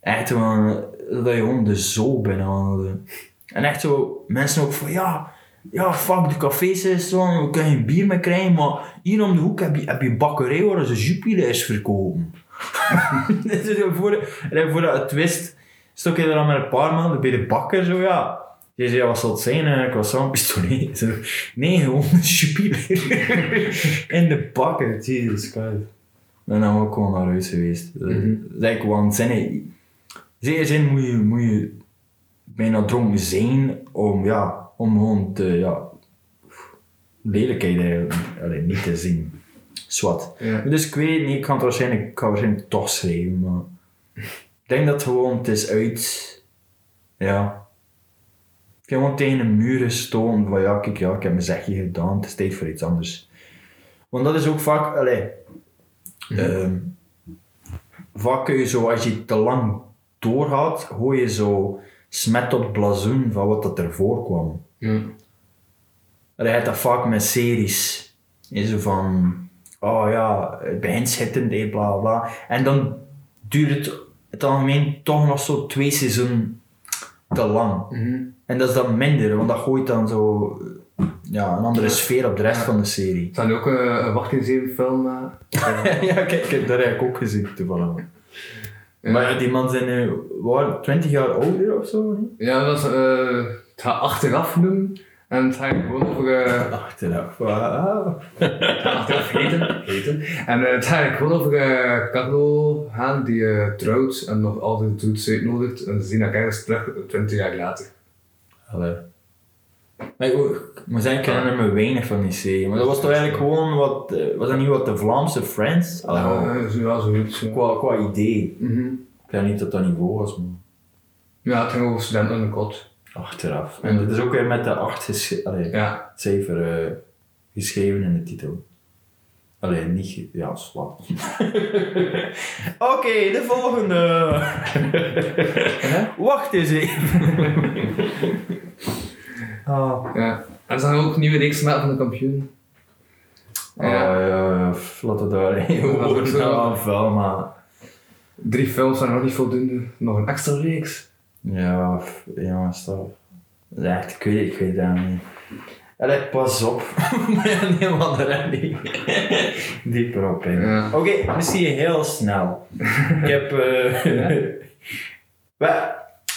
Speaker 3: Echt gewoon, dat je gewoon de zo binnenwandelde. En echt zo, mensen ook van, ja, ja, fuck, de cafés is zo, we kunnen geen bier meer krijgen, maar hier om de hoek heb je, heb je een bakkerij waar ze Jupiler verkopen. dus voor, en voordat het wist, stok je er dan met een paar man bij de bakker, zo ja. Je zei, wat zal het zijn? Eh, croissant, pistolet. Zo, Nee, gewoon een. In de bakker, Jesus Christ. En dan ook gewoon naar huis geweest. Dat is eigenlijk waanzinnig. Zeker zin moet je, moet je bijna dronken zijn om, ja, om gewoon te, ja, lelijkheid eigenlijk allee, niet te zien. Zwat.
Speaker 2: Ja.
Speaker 3: Dus ik weet niet, ik ga het waarschijnlijk, ik ga waarschijnlijk toch schrijven, maar ik denk dat gewoon, het is uit, ja. Gewoon tegen een muur gestoten van ja, kijk, ja, ik heb mijn zegje gedaan, het is tijd voor iets anders. Want dat is ook vaak, allee, ehm, vaak kun je zo, als je te lang doorgaat, gooi je zo smet op het blazoen van wat dat ervoor kwam.
Speaker 2: Ja.
Speaker 3: Allee, je hebt dat vaak met series. Je zo van, oh ja, het begint schittend, hè, bla bla. En dan duurt het het algemeen toch nog zo twee seizoenen te lang.
Speaker 2: Mhm.
Speaker 3: En dat is dan minder, want dat gooit dan zo ja, een andere sfeer op de rest van de serie.
Speaker 2: Zijn ook eh, een wacht film? eh?
Speaker 3: ja, kijk, dat heb ik ook gezien toevallig. Maar die man zijn nu waar, 20 jaar ouder of zo?
Speaker 2: Ja, dat is, eh, het gaat achteraf doen. En het gaat gewoon over... eh,
Speaker 3: Achteraf. Wauw.
Speaker 2: achteraf heten. heten. En eh, het eigenlijk gewoon over eh Carlo gaan die eh, trouwt en nog altijd doet uitnodigt. En ze zien elkaar eens terug 20 jaar later.
Speaker 3: Allee. Maar zeggen, ik herinner me weinig van die serie. Maar dat was toch eigenlijk gewoon wat, eh, was dat niet wat de Vlaamse Friends? Allee,
Speaker 2: zo, ja, zoiets. ja.
Speaker 3: qua, qua idee.
Speaker 2: Mhm.
Speaker 3: Ik weet niet dat dat niveau was, maar
Speaker 2: Ja, het ging over studenten in de kot.
Speaker 3: achteraf. En het is ook weer met de 8 gesche- allee,
Speaker 2: Ja.
Speaker 3: cijfer eh, geschreven in de titel. Alleen niet, ja, slap. Oké, de volgende. Wacht eens even. Ah.
Speaker 2: ja. En ze gaan ook nieuwe reeks maken van de kampioen.
Speaker 3: Ja,
Speaker 2: Ja.
Speaker 3: ja, ja, laten we daar even
Speaker 2: dat
Speaker 3: over maar...
Speaker 2: Drie films zijn nog niet voldoende. Nog een extra reeks.
Speaker 3: Ja, ja, stop. Echt, ik weet, ik weet dat niet. Allee, pas op. Maar ja, niemand er niet. Dieper op in.
Speaker 2: Ja.
Speaker 3: Oké, misschien heel snel. ik heb... eh wel,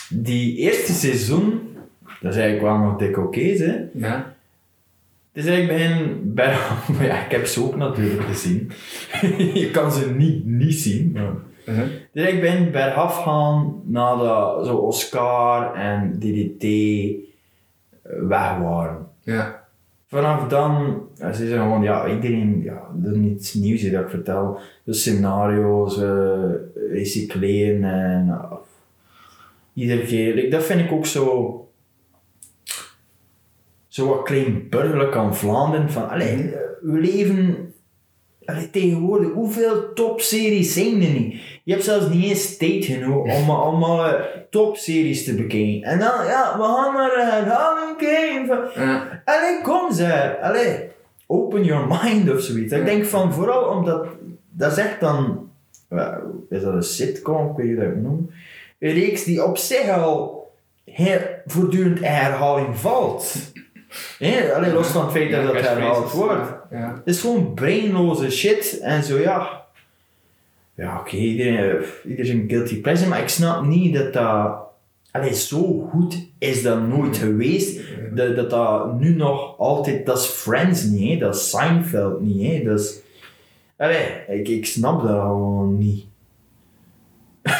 Speaker 3: die eerste seizoen, dat is eigenlijk wel nog dik oké, hè.
Speaker 2: Ja.
Speaker 3: Het is eigenlijk bij... maar ja, ik heb ze ook natuurlijk gezien. je kan ze niet, niet zien. Maar...
Speaker 2: Uh-huh.
Speaker 3: Dus ik ben bergaf gaan nadat zo Oscar en DDT eh, weg waren.
Speaker 2: Ja.
Speaker 3: Vanaf dan, ja, ze zeggen gewoon, ja, iedereen, ja, dat is niets nieuws dat ik vertel. Dus scenario's, eh, recycleren en uh, iedere keer. like, dat vind ik ook zo, zo wat klein burgerlijk aan Vlaanderen. Van, allee, eh, we leven allee, tegenwoordig, hoeveel topseries zijn er niet? Je hebt zelfs niet eens tijd genoeg om allemaal eh, topseries te bekijken. En dan, ja, we gaan naar een herhaling kijken.
Speaker 2: Ja.
Speaker 3: Allee, kom ze. Allee, open your mind of zoiets. Ik denk van vooral omdat dat is echt dan, wel, is dat een sitcom, ik weet niet hoe dat ik het noem, een reeks die op zich al heel voortdurend in herhaling valt. Allee, los van het feit dat
Speaker 2: Ja,
Speaker 3: dat herhaald wordt.
Speaker 2: Ja.
Speaker 3: Het is gewoon brainloze shit en zo ja. Ja, oké, iedereen, iedereen is een guilty pleasure, maar ik snap niet dat dat. Allee, zo goed is dat nooit geweest. Dat dat, dat nu nog altijd. Dat is Friends niet, hè? dat is Seinfeld niet. Hè? Dat is, allee, ik, ik snap dat gewoon niet.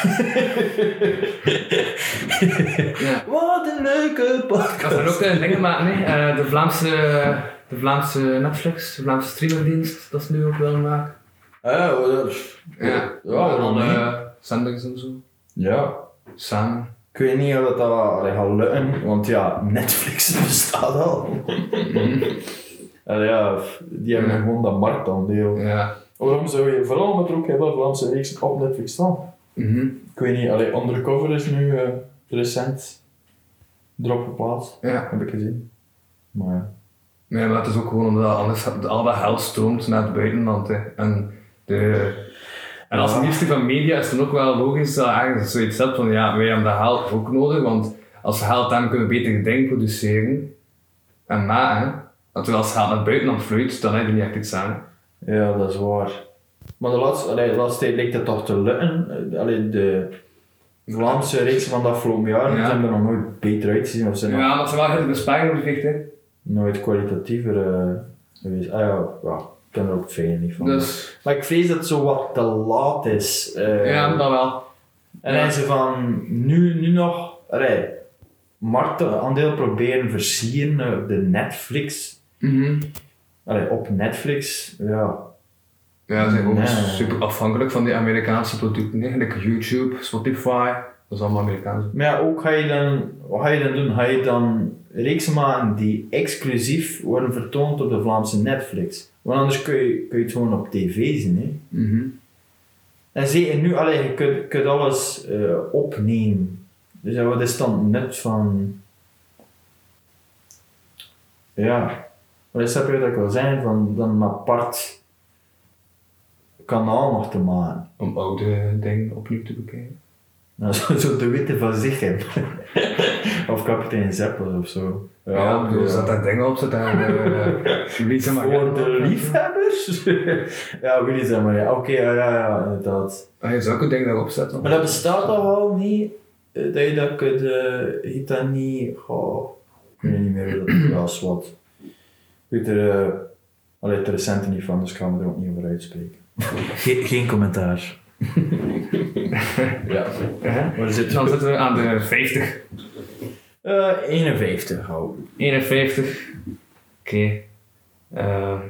Speaker 2: Ja.
Speaker 3: Wat een leuke podcast.
Speaker 2: ga dan ook eh, dingen maken, hè. Eh, de, Vlaamse, de Vlaamse Netflix, de Vlaamse streamerdienst, dat is nu ook wel een maken.
Speaker 3: Ja, wat-
Speaker 2: Ja,
Speaker 3: ja, waarom niet?
Speaker 2: zenders en zo.
Speaker 3: Ja.
Speaker 2: Samen.
Speaker 3: Ik weet niet of dat, dat allee, gaat lukken, want ja, Netflix bestaat al. Allee, ja, die hebben
Speaker 2: Ja.
Speaker 3: gewoon dat marktaandeel.
Speaker 2: Ja.
Speaker 3: Waarom zou je vooral met er ook heel veel Vlaamse reeksen op Netflix staan?
Speaker 2: Mhm.
Speaker 3: Ik weet niet, allee, Undercover is nu eh, recent erop geplaatst,
Speaker 2: Ja.
Speaker 3: heb ik gezien. Maar ja.
Speaker 2: Nee, maar het is ook gewoon omdat anders al dat geld stroomt naar het buitenland. Hè. En, en als minister van Media is het dan ook wel logisch dat je zoiets hebt van ja, wij hebben dat geld ook nodig, want als we geld hebben kunnen we beter dingen produceren en maken. Want als het geld naar buitenland vloeit, dan heb je niet echt iets aan.
Speaker 3: Ja, dat is waar. Maar de laatste, allee, de laatste tijd lijkt het toch te lukken. Allee, de Vlaamse reeksen van de afgelopen jaren
Speaker 2: Ja.
Speaker 3: zijn er nog nooit beter uitgezien of zijn nog
Speaker 2: Ja, maar ze waren heel besparing gevecht, hè.
Speaker 3: nooit kwalitatiever eh, geweest. Ah ja, ja, ik ken er ook fijne niet van.
Speaker 2: Dus
Speaker 3: Maar ik vrees dat het zo wat te laat is. eh.
Speaker 2: ja, dat wel.
Speaker 3: En
Speaker 2: Ja.
Speaker 3: ze van nu, nu nog allee, marktaandeel proberen versieren eh, op de Netflix.
Speaker 2: Mhm.
Speaker 3: Allee, op Netflix, ja.
Speaker 2: Ja, ze zijn ook
Speaker 3: Nee.
Speaker 2: super afhankelijk van die Amerikaanse producten. Like YouTube, Spotify, dat is allemaal Amerikaans.
Speaker 3: Maar ja, ook ga je dan, wat ga je dan doen? Ga je dan reeksen maken die exclusief worden vertoond op de Vlaamse Netflix? Want anders kun je, kun je het gewoon op tv zien. Hè?
Speaker 2: Mhm.
Speaker 3: En zeker nu, allee, je kunt, kunt alles eh, opnemen. Dus ja, wat is dan nut van... Ja, wat is dat wat ik wil zeggen? Van dan een apart kanaal nog te maken.
Speaker 2: Om oude dingen opnieuw te bekijken.
Speaker 3: Nou, zo, zo de witte van zich hebben. of kapitein Zeppel of zo.
Speaker 2: Ja,
Speaker 3: ja.
Speaker 2: zat daar dingen op, zat daar uh, Lisa
Speaker 3: Voor de liefhebbers? ja, Willy zeg maar, ja. Oké, ja, ja, ja, inderdaad.
Speaker 2: Ah, je zou ook een ding daarop zetten.
Speaker 3: Maar dat bestaat toch al niet, eh, dat je dat kunt, uh, heet dat niet, goh, ik weet niet meer hoe dat ja, is wat. Ik weet er, uh, allee, het recente niet van, dus ik ga me er ook niet over uitspreken. Geen, geen commentaar. Ja.
Speaker 2: Ja.
Speaker 3: Waar zit
Speaker 2: Dan zitten we aan de 50.
Speaker 3: Uh, 51 hou.
Speaker 2: 51. Oké. Okay. Uh,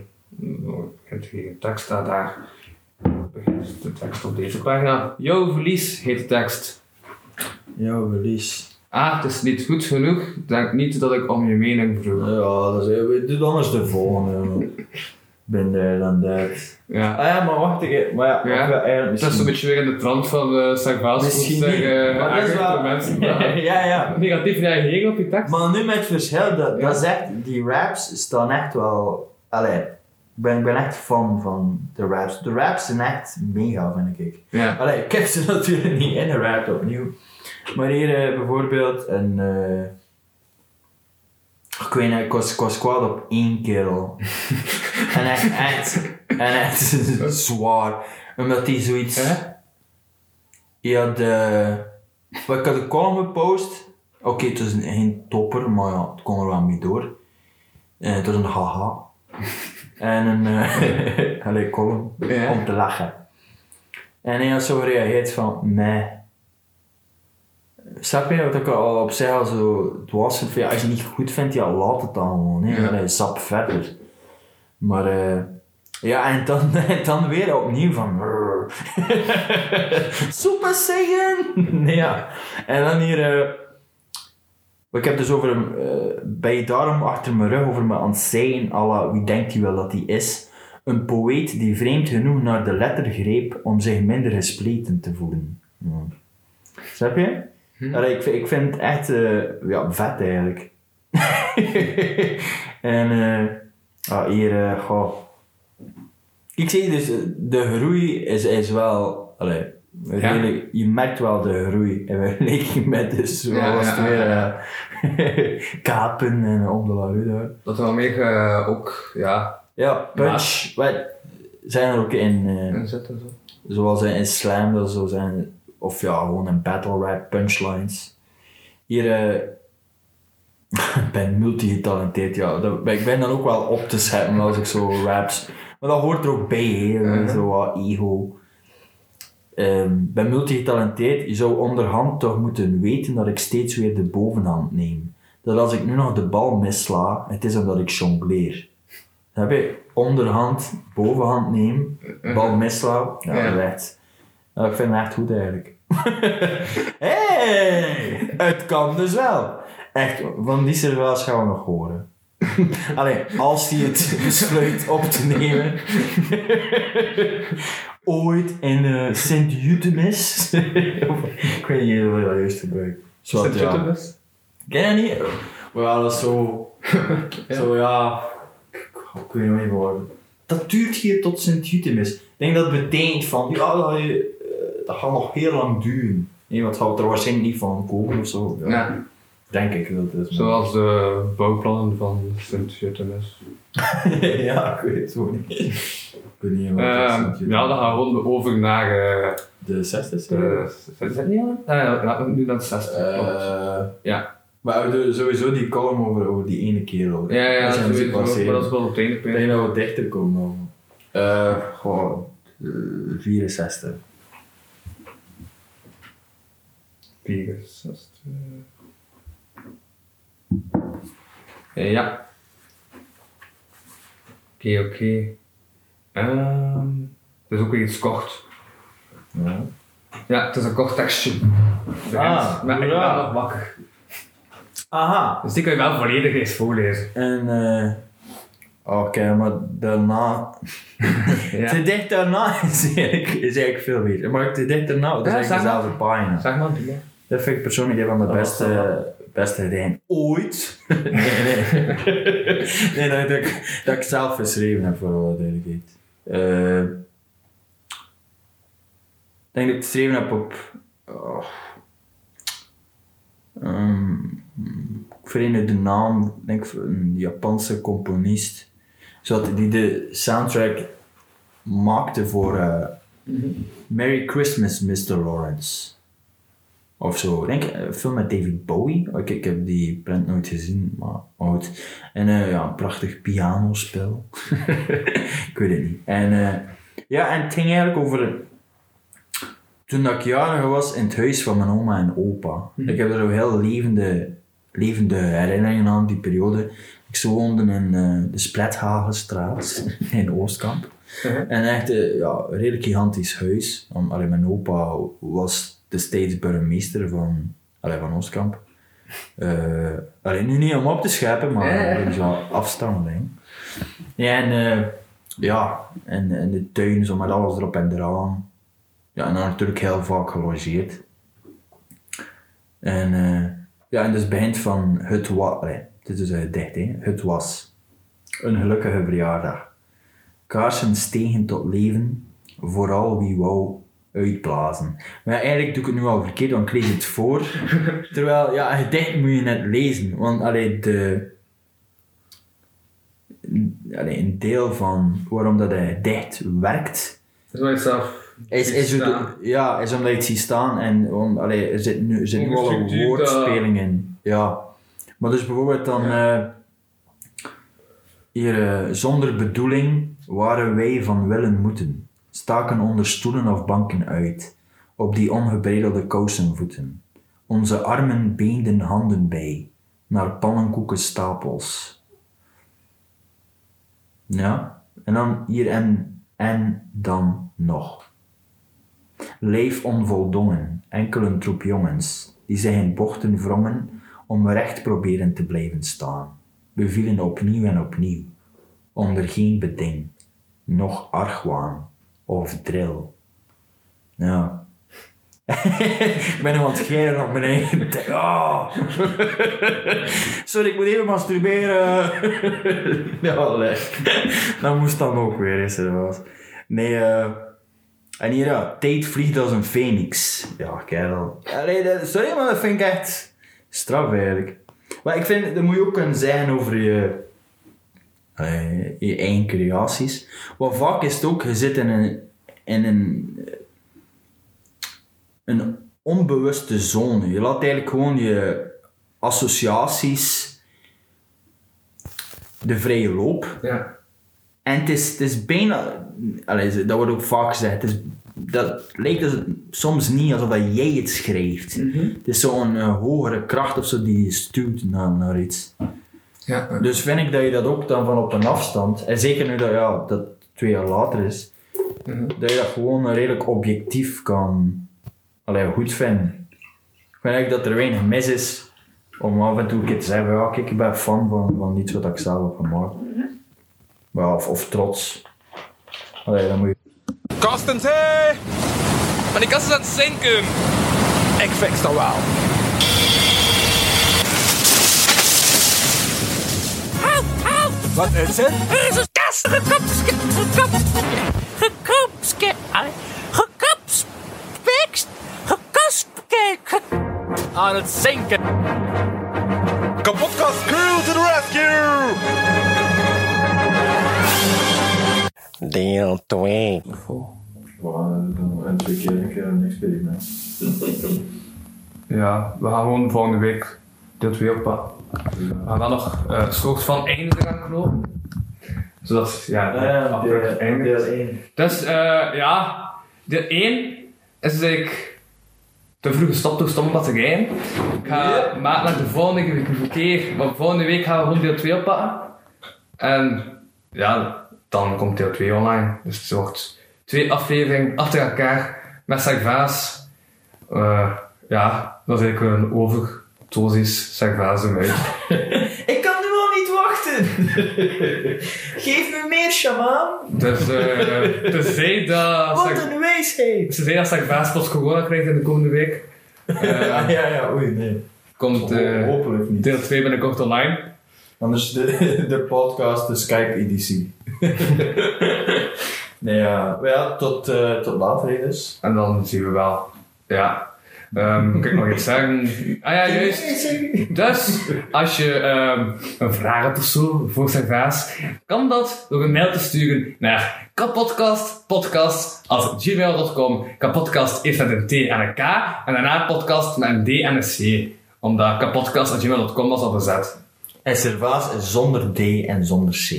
Speaker 2: geen tekst staat daar. Begint de tekst op deze pagina. Jouw verlies heet de tekst.
Speaker 3: Jouw verlies.
Speaker 2: Ah, het is niet goed genoeg. Denk niet dat ik om je mening vroeg.
Speaker 3: Ja, dat is, doe dan eens de volgende. Ben there dan dat.
Speaker 2: Ja.
Speaker 3: Ah ja, maar wacht even. Maar ja,
Speaker 2: Ja.
Speaker 3: ik wil eigenlijk
Speaker 2: Dat is een beetje weer in de trant van uh, Sarvaas.
Speaker 3: Misschien niet. Maar dat is wel-
Speaker 2: de mensen ja.
Speaker 3: ja, ja.
Speaker 2: negatief reageren op je tekst.
Speaker 3: Maar nu met het verschil, dat,
Speaker 2: Ja.
Speaker 3: dat is echt, die raps staan echt wel. Allee, ik ben, ik ben echt fan van de raps. De raps zijn echt mega, vind ik.
Speaker 2: Ja.
Speaker 3: Allee, ik heb ze natuurlijk niet in de rap opnieuw. Maar hier eh, bijvoorbeeld een. eh, ik weet niet, ik was, ik was kwaad op één kerel. en echt, echt, en echt zwaar. Omdat hij zoiets.
Speaker 2: Hè?
Speaker 3: Ja, de. maar Ik had een column gepost. Oké, het was een- geen topper, maar ja, het kon er wel mee door. Eh, het was een haha. en een allee, column
Speaker 2: Ja.
Speaker 3: om te lachen. En hij had zo gereageerd van, nee. Snap je wat ik al op zich al zo vind? Ja, als je het niet goed vindt, ja, laat het dan gewoon. Hè.
Speaker 2: Ja.
Speaker 3: Allee, sap verder. Maar eh, ja, en dan, dan weer opnieuw van. Super zeggen! nee, ja. En dan hier. eh, ik heb dus over hem. ben je daarom achter mijn rug over me aan het zeggen, wie denkt hij wel dat hij is? Een poëet die vreemd genoeg naar de letter greep om zich minder gespleten te voelen. Ja. Snap je? Allee, ik, vind- ik vind het echt eh, ja, vet eigenlijk. en eh ah, hier, eh, goh. Ik zie dus, de groei is, is wel, allee, redelijk, je merkt wel de groei in vergelijking met dus,
Speaker 2: Ja,
Speaker 3: was
Speaker 2: ja,
Speaker 3: weer, kapen en om de.
Speaker 2: Dat wel meer ook, ja,
Speaker 3: Ja, punch, wat zijn er ook in,
Speaker 2: in zo.
Speaker 3: zoals in slam, dat zo zijn, of ja, gewoon in battle rap, punchlines. Hier, eh, ik ben multi-getalenteerd, ja. Dat, ik ben dan ook wel op te zetten als ik zo raps. Maar dat hoort er ook bij.
Speaker 2: Mhm.
Speaker 3: Zo wat ego. Ik ben multi-getalenteerd. Je zou onderhand toch moeten weten dat ik steeds weer de bovenhand neem. Dat als ik nu nog de bal missla, het is omdat ik jongleer. Heb je onderhand, bovenhand neem, bal missla, ja,
Speaker 2: Ja.
Speaker 3: Ja, ik vind het echt goed eigenlijk. hey, het kan dus wel. Echt, van die servaas gaan we nog horen. Allee, als hij het besluit op te nemen. ooit in uh, Sint-Jutemis. ik weet niet hoe je dat juist gebruikt.
Speaker 2: Dus?
Speaker 3: Ken je niet? Maar ja, dat is zo...
Speaker 2: Ja.
Speaker 3: Zo ja... Ik, weet niet meer waar. Dat duurt hier tot Sint-Jutemis. Ik denk dat het betekent van... Ja, dat, je, eh, dat gaat nog heel lang duren. Nee, want het gaat er waarschijnlijk niet van komen of zo. Ja.
Speaker 2: ja.
Speaker 3: Denk ik dat het is.
Speaker 2: Zoals de bouwplannen van Sint-Jutemus.
Speaker 3: ja, ik weet het gewoon niet. ik weet niet wat
Speaker 2: uh, Ja, dan gaan we gewoon over naar... Uh,
Speaker 3: de 60
Speaker 2: De 60 niet al? Ja, nu dan 60.
Speaker 3: 60
Speaker 2: Ja.
Speaker 3: Maar sowieso die column over, over die ene kerel.
Speaker 2: Ja, ja,
Speaker 3: dat is dus
Speaker 2: Maar dat is wel op het einde
Speaker 3: Ik denk dat we dichter komen dan. Uh, gewoon 64.
Speaker 2: spiegels. Als eh. het, eh, Ja. Oké, okay, oké. Okay. Um, dat is ook weer iets kort.
Speaker 3: Ja.
Speaker 2: Ja, het is een kort tekstje.
Speaker 3: Ah,
Speaker 2: maar ik ben
Speaker 3: ja.
Speaker 2: nog wakker.
Speaker 3: Aha.
Speaker 2: Dus die kan je wel volledig eens voorlezen.
Speaker 3: En, uh, oké, okay, maar daarna...
Speaker 2: ja.
Speaker 3: Te dicht daarna is eigenlijk, is eigenlijk veel meer. Maar te dicht daarna, dat is
Speaker 2: ja,
Speaker 3: eigenlijk dezelfde pagina.
Speaker 2: Zeg maar, ja.
Speaker 3: Dat vind ik persoonlijk een van de beste, beste rijen ooit. nee, nee. nee dat, dat, ik, dat ik zelf geschreven heb, voor alle duidelijkheid. Eh, ik denk dat ik geschreven heb op. oh, ik vereende de naam, denk een Japanse componist, zodat die de soundtrack maakte voor eh, Merry Christmas, Mr. Lawrence. Of zo. Ik denk eh, een film met David Bowie. Ik, ik heb die print nooit gezien, maar oud. En eh, ja, een prachtig pianospel. ik weet het niet. En eh, ja, en het ging eigenlijk over toen dat ik jarig was in het huis van mijn oma en opa. Ik heb er zo heel levende, levende herinneringen aan die periode. Ik woonde in eh, de Splethagenstraat in Oostkamp. En echt eh, ja, een redelijk gigantisch huis. Om, allee, mijn opa was destijds burgemeester van, allee, van Oostkamp. Eh allee, nu niet om op te scheppen, maar
Speaker 2: Ja,
Speaker 3: is wel afstammeling. Ja, en eh, ja, en, en de tuin zo met alles erop en eraan. Ja, en dan natuurlijk heel vaak gelogeerd. En eh, ja, en dus begint van het was, dit is dus dicht hè, het was een gelukkige verjaardag. Kaarsen stegen tot leven, vooral wie wou uitblazen. Maar ja, eigenlijk doe ik het nu al verkeerd, want ik lees het voor. Terwijl, ja, een gedicht moet je net lezen, want allee, de... Allee, een deel van waarom dat een gedicht werkt,
Speaker 2: Dat is zelf
Speaker 3: is, is, het- ja, is omdat je het ziet staan en om, allee, er zit nu, er zit nu al een woordspeling in. Ja. Maar dus bijvoorbeeld dan... eh, hier, eh, zonder bedoeling waren wij van willen moeten. Staken onder stoelen of banken uit. Op die ongebreidelde kousenvoeten. Onze armen beenden handen bij. Naar pannenkoekenstapels. Ja. En dan hier en, en dan nog. Leef onvoldongen, enkel een troep jongens, die zich in bochten wrongen om recht proberen te blijven staan. We vielen opnieuw en opnieuw, onder geen beding, noch argwaan of drill. Ja. ik ben nog aan het geren op mijn eigen Ah. Sorry, ik moet even masturberen. ja, nee. Dat moest dan ook weer eens, was. Nee, eh... En hier, ja, tijd vliegt als een phoenix. Ja, kerel. Allee, dat, sorry, maar dat vind ik echt straf eigenlijk. Maar ik vind, dat moet je ook kunnen zijn over je, eh, je eigen creaties. Want vaak is het ook, je zit in een, in een, een onbewuste zone. Je laat eigenlijk gewoon je associaties de vrije loop.
Speaker 2: Ja.
Speaker 3: En het is, het is bijna, allee, dat wordt ook vaak gezegd, het is, dat lijkt dus soms niet alsof dat jij het schrijft. Het is zo'n eh, hogere kracht of zo die je stuurt naar, naar iets.
Speaker 2: Ja.
Speaker 3: Dus vind ik dat je dat ook dan van op een afstand, en zeker nu dat ja, dat twee jaar later is,
Speaker 2: Mhm.
Speaker 3: dat je dat gewoon redelijk objectief kan allee, goed vinden. Ik vind eigenlijk dat er weinig mis is om af en toe een keer te zeggen, ja kijk, ik ben fan van, van iets wat ik zelf heb gemaakt. Maar, of, of trots. Allee, dan moet je...
Speaker 4: Kastens, hé!
Speaker 2: Maar die kast is aan het zinken.
Speaker 4: Ik fix dat wel. Wat is het?
Speaker 5: Jezus, kast, gekopske, gekopske, gekopske, gekopspekst, aan het zinken.
Speaker 4: Kapotkast crew to the rescue!
Speaker 5: Deel 2.
Speaker 3: En twee keer een keer een experiment.
Speaker 2: Ja, we gaan gewoon volgende week deel 2 op pad. We gaan dan nog eh, een soort van einde gaan knopen. Zodat, ja, afwerking eindigt.
Speaker 3: 1.
Speaker 2: Dus eh, ja, deel 1 is dus eigenlijk te vroeg gestopt door stomme batterijen. Ik ga naar de volgende week keer, maar volgende week gaan we gewoon deel 2 oppakken. En ja, dan komt deel 2 online. Dus het wordt twee afleveringen achter elkaar met Servaas. Eh ja, dat is eigenlijk een overdosis Servaas eruit.
Speaker 3: Ik kan nu al niet wachten! Geef me meer, shaman!
Speaker 2: Dus tenzij dat...
Speaker 3: Wat een wijsheid!
Speaker 2: Ze zei dat Servaas post corona krijgt in de komende week. Eh,
Speaker 3: ja, ja, ja, oei, nee.
Speaker 2: komt eh,
Speaker 3: Hopelijk niet.
Speaker 2: deel 2 binnenkort online.
Speaker 3: Anders de, de podcast, de Skype-editie. nee, ja. Ja, tot, tot later dus.
Speaker 2: En dan zien we wel. Ja. Ehm kan ik nog iets zeggen? Ah ja, juist. Dus, als je ehm, een vraag hebt of zo voor Servaas, kan dat door een mail te sturen naar kapodcastpodcast.gmail.com Kapodcast is met een T en een K, en daarna podcast met een D en een C. Omdat kapodcast.gmail.com was al bezet.
Speaker 3: En Servaas is zonder D en zonder C.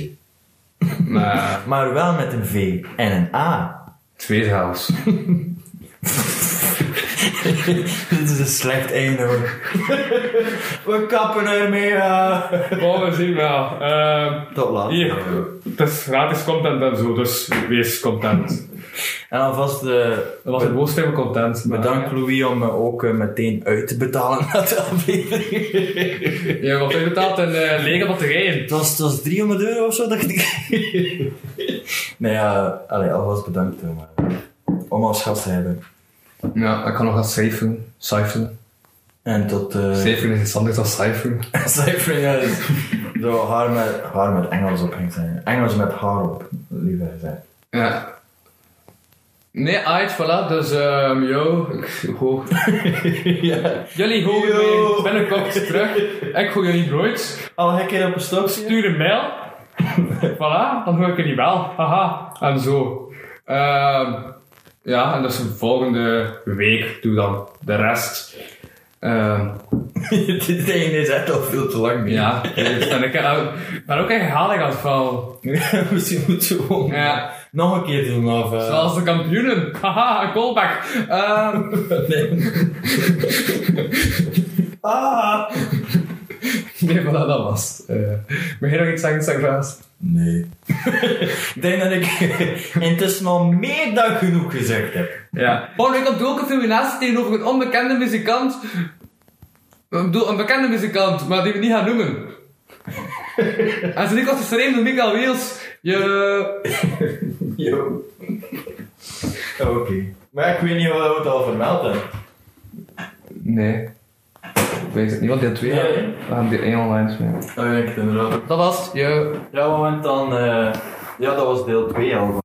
Speaker 2: Maar
Speaker 3: Maar wel met een V en een A.
Speaker 2: twee zelfs.
Speaker 3: Dit is een slecht einde hoor. We kappen ermee. ja.
Speaker 2: Oh, we zien wel. Ehm,
Speaker 3: Tot later.
Speaker 2: hier, het is gratis content en zo, dus wees content.
Speaker 3: En alvast eh,
Speaker 2: Dat was een woordstemming content. maar-
Speaker 3: bedankt Louis om me ook eh, meteen uit te betalen na de aflevering.
Speaker 2: Ja, wat heb je betaald in uh, lege batterijen?
Speaker 3: Het was, het was 300 euro of zo, dacht ik. nee, ja, alvast bedankt om, eh, om als gast te hebben.
Speaker 2: Ja, ik kan nog gaan cijferen. Cijferen.
Speaker 3: En tot... eh
Speaker 2: Cijferen is iets anders dan cijferen.
Speaker 3: cijfering, ja. dus Zo haar met, haar met Engels op zijn. Engels met haar op, liever gezegd.
Speaker 2: Ja. Nee, uit, voilà. Dus, ehm yo, ik hoor.
Speaker 3: ja.
Speaker 2: Jullie horen mij binnenkort terug. Ik hoor jullie nooit.
Speaker 3: Al een keer op een stok?
Speaker 2: Stuur een mail. voilà, dan hoor ik jullie wel. Haha, en zo. Ehm ja, en dus volgende week doe dan de rest. Ehm
Speaker 3: Dit ding is echt al veel te lang.
Speaker 2: ja, en ik ben ook echt herhaling aan het vallen.
Speaker 3: Misschien moeten we gewoon
Speaker 2: Ja.
Speaker 3: nog een keer doen. Of, eh,
Speaker 2: Zoals de kampioenen. Haha, een callback. Ehm
Speaker 3: nee. ah.
Speaker 2: nee, voilà, dat was het. Uh, mag je nog iets zeggen, Sagvaas?
Speaker 3: Nee. ik denk dat ik intussen al meer dan genoeg gezegd heb.
Speaker 2: Ja. Paul, ik had ook een filminatie tegenover een onbekende muzikant. Ik bedoel, een bekende muzikant, maar die we niet gaan noemen. en ze niet was geschreven door Michael Wiels. Je...
Speaker 3: Yo. Oké. Maar ik weet niet wat we het al vermeld hebben.
Speaker 2: Nee. Weet het niet, want deel 2.
Speaker 3: Nee.
Speaker 2: We gaan deel 1 online spelen.
Speaker 3: Oh ja, inderdaad.
Speaker 2: Dat was het. Je...
Speaker 3: Ja, moment dan... eh ja, dat was deel 2 al.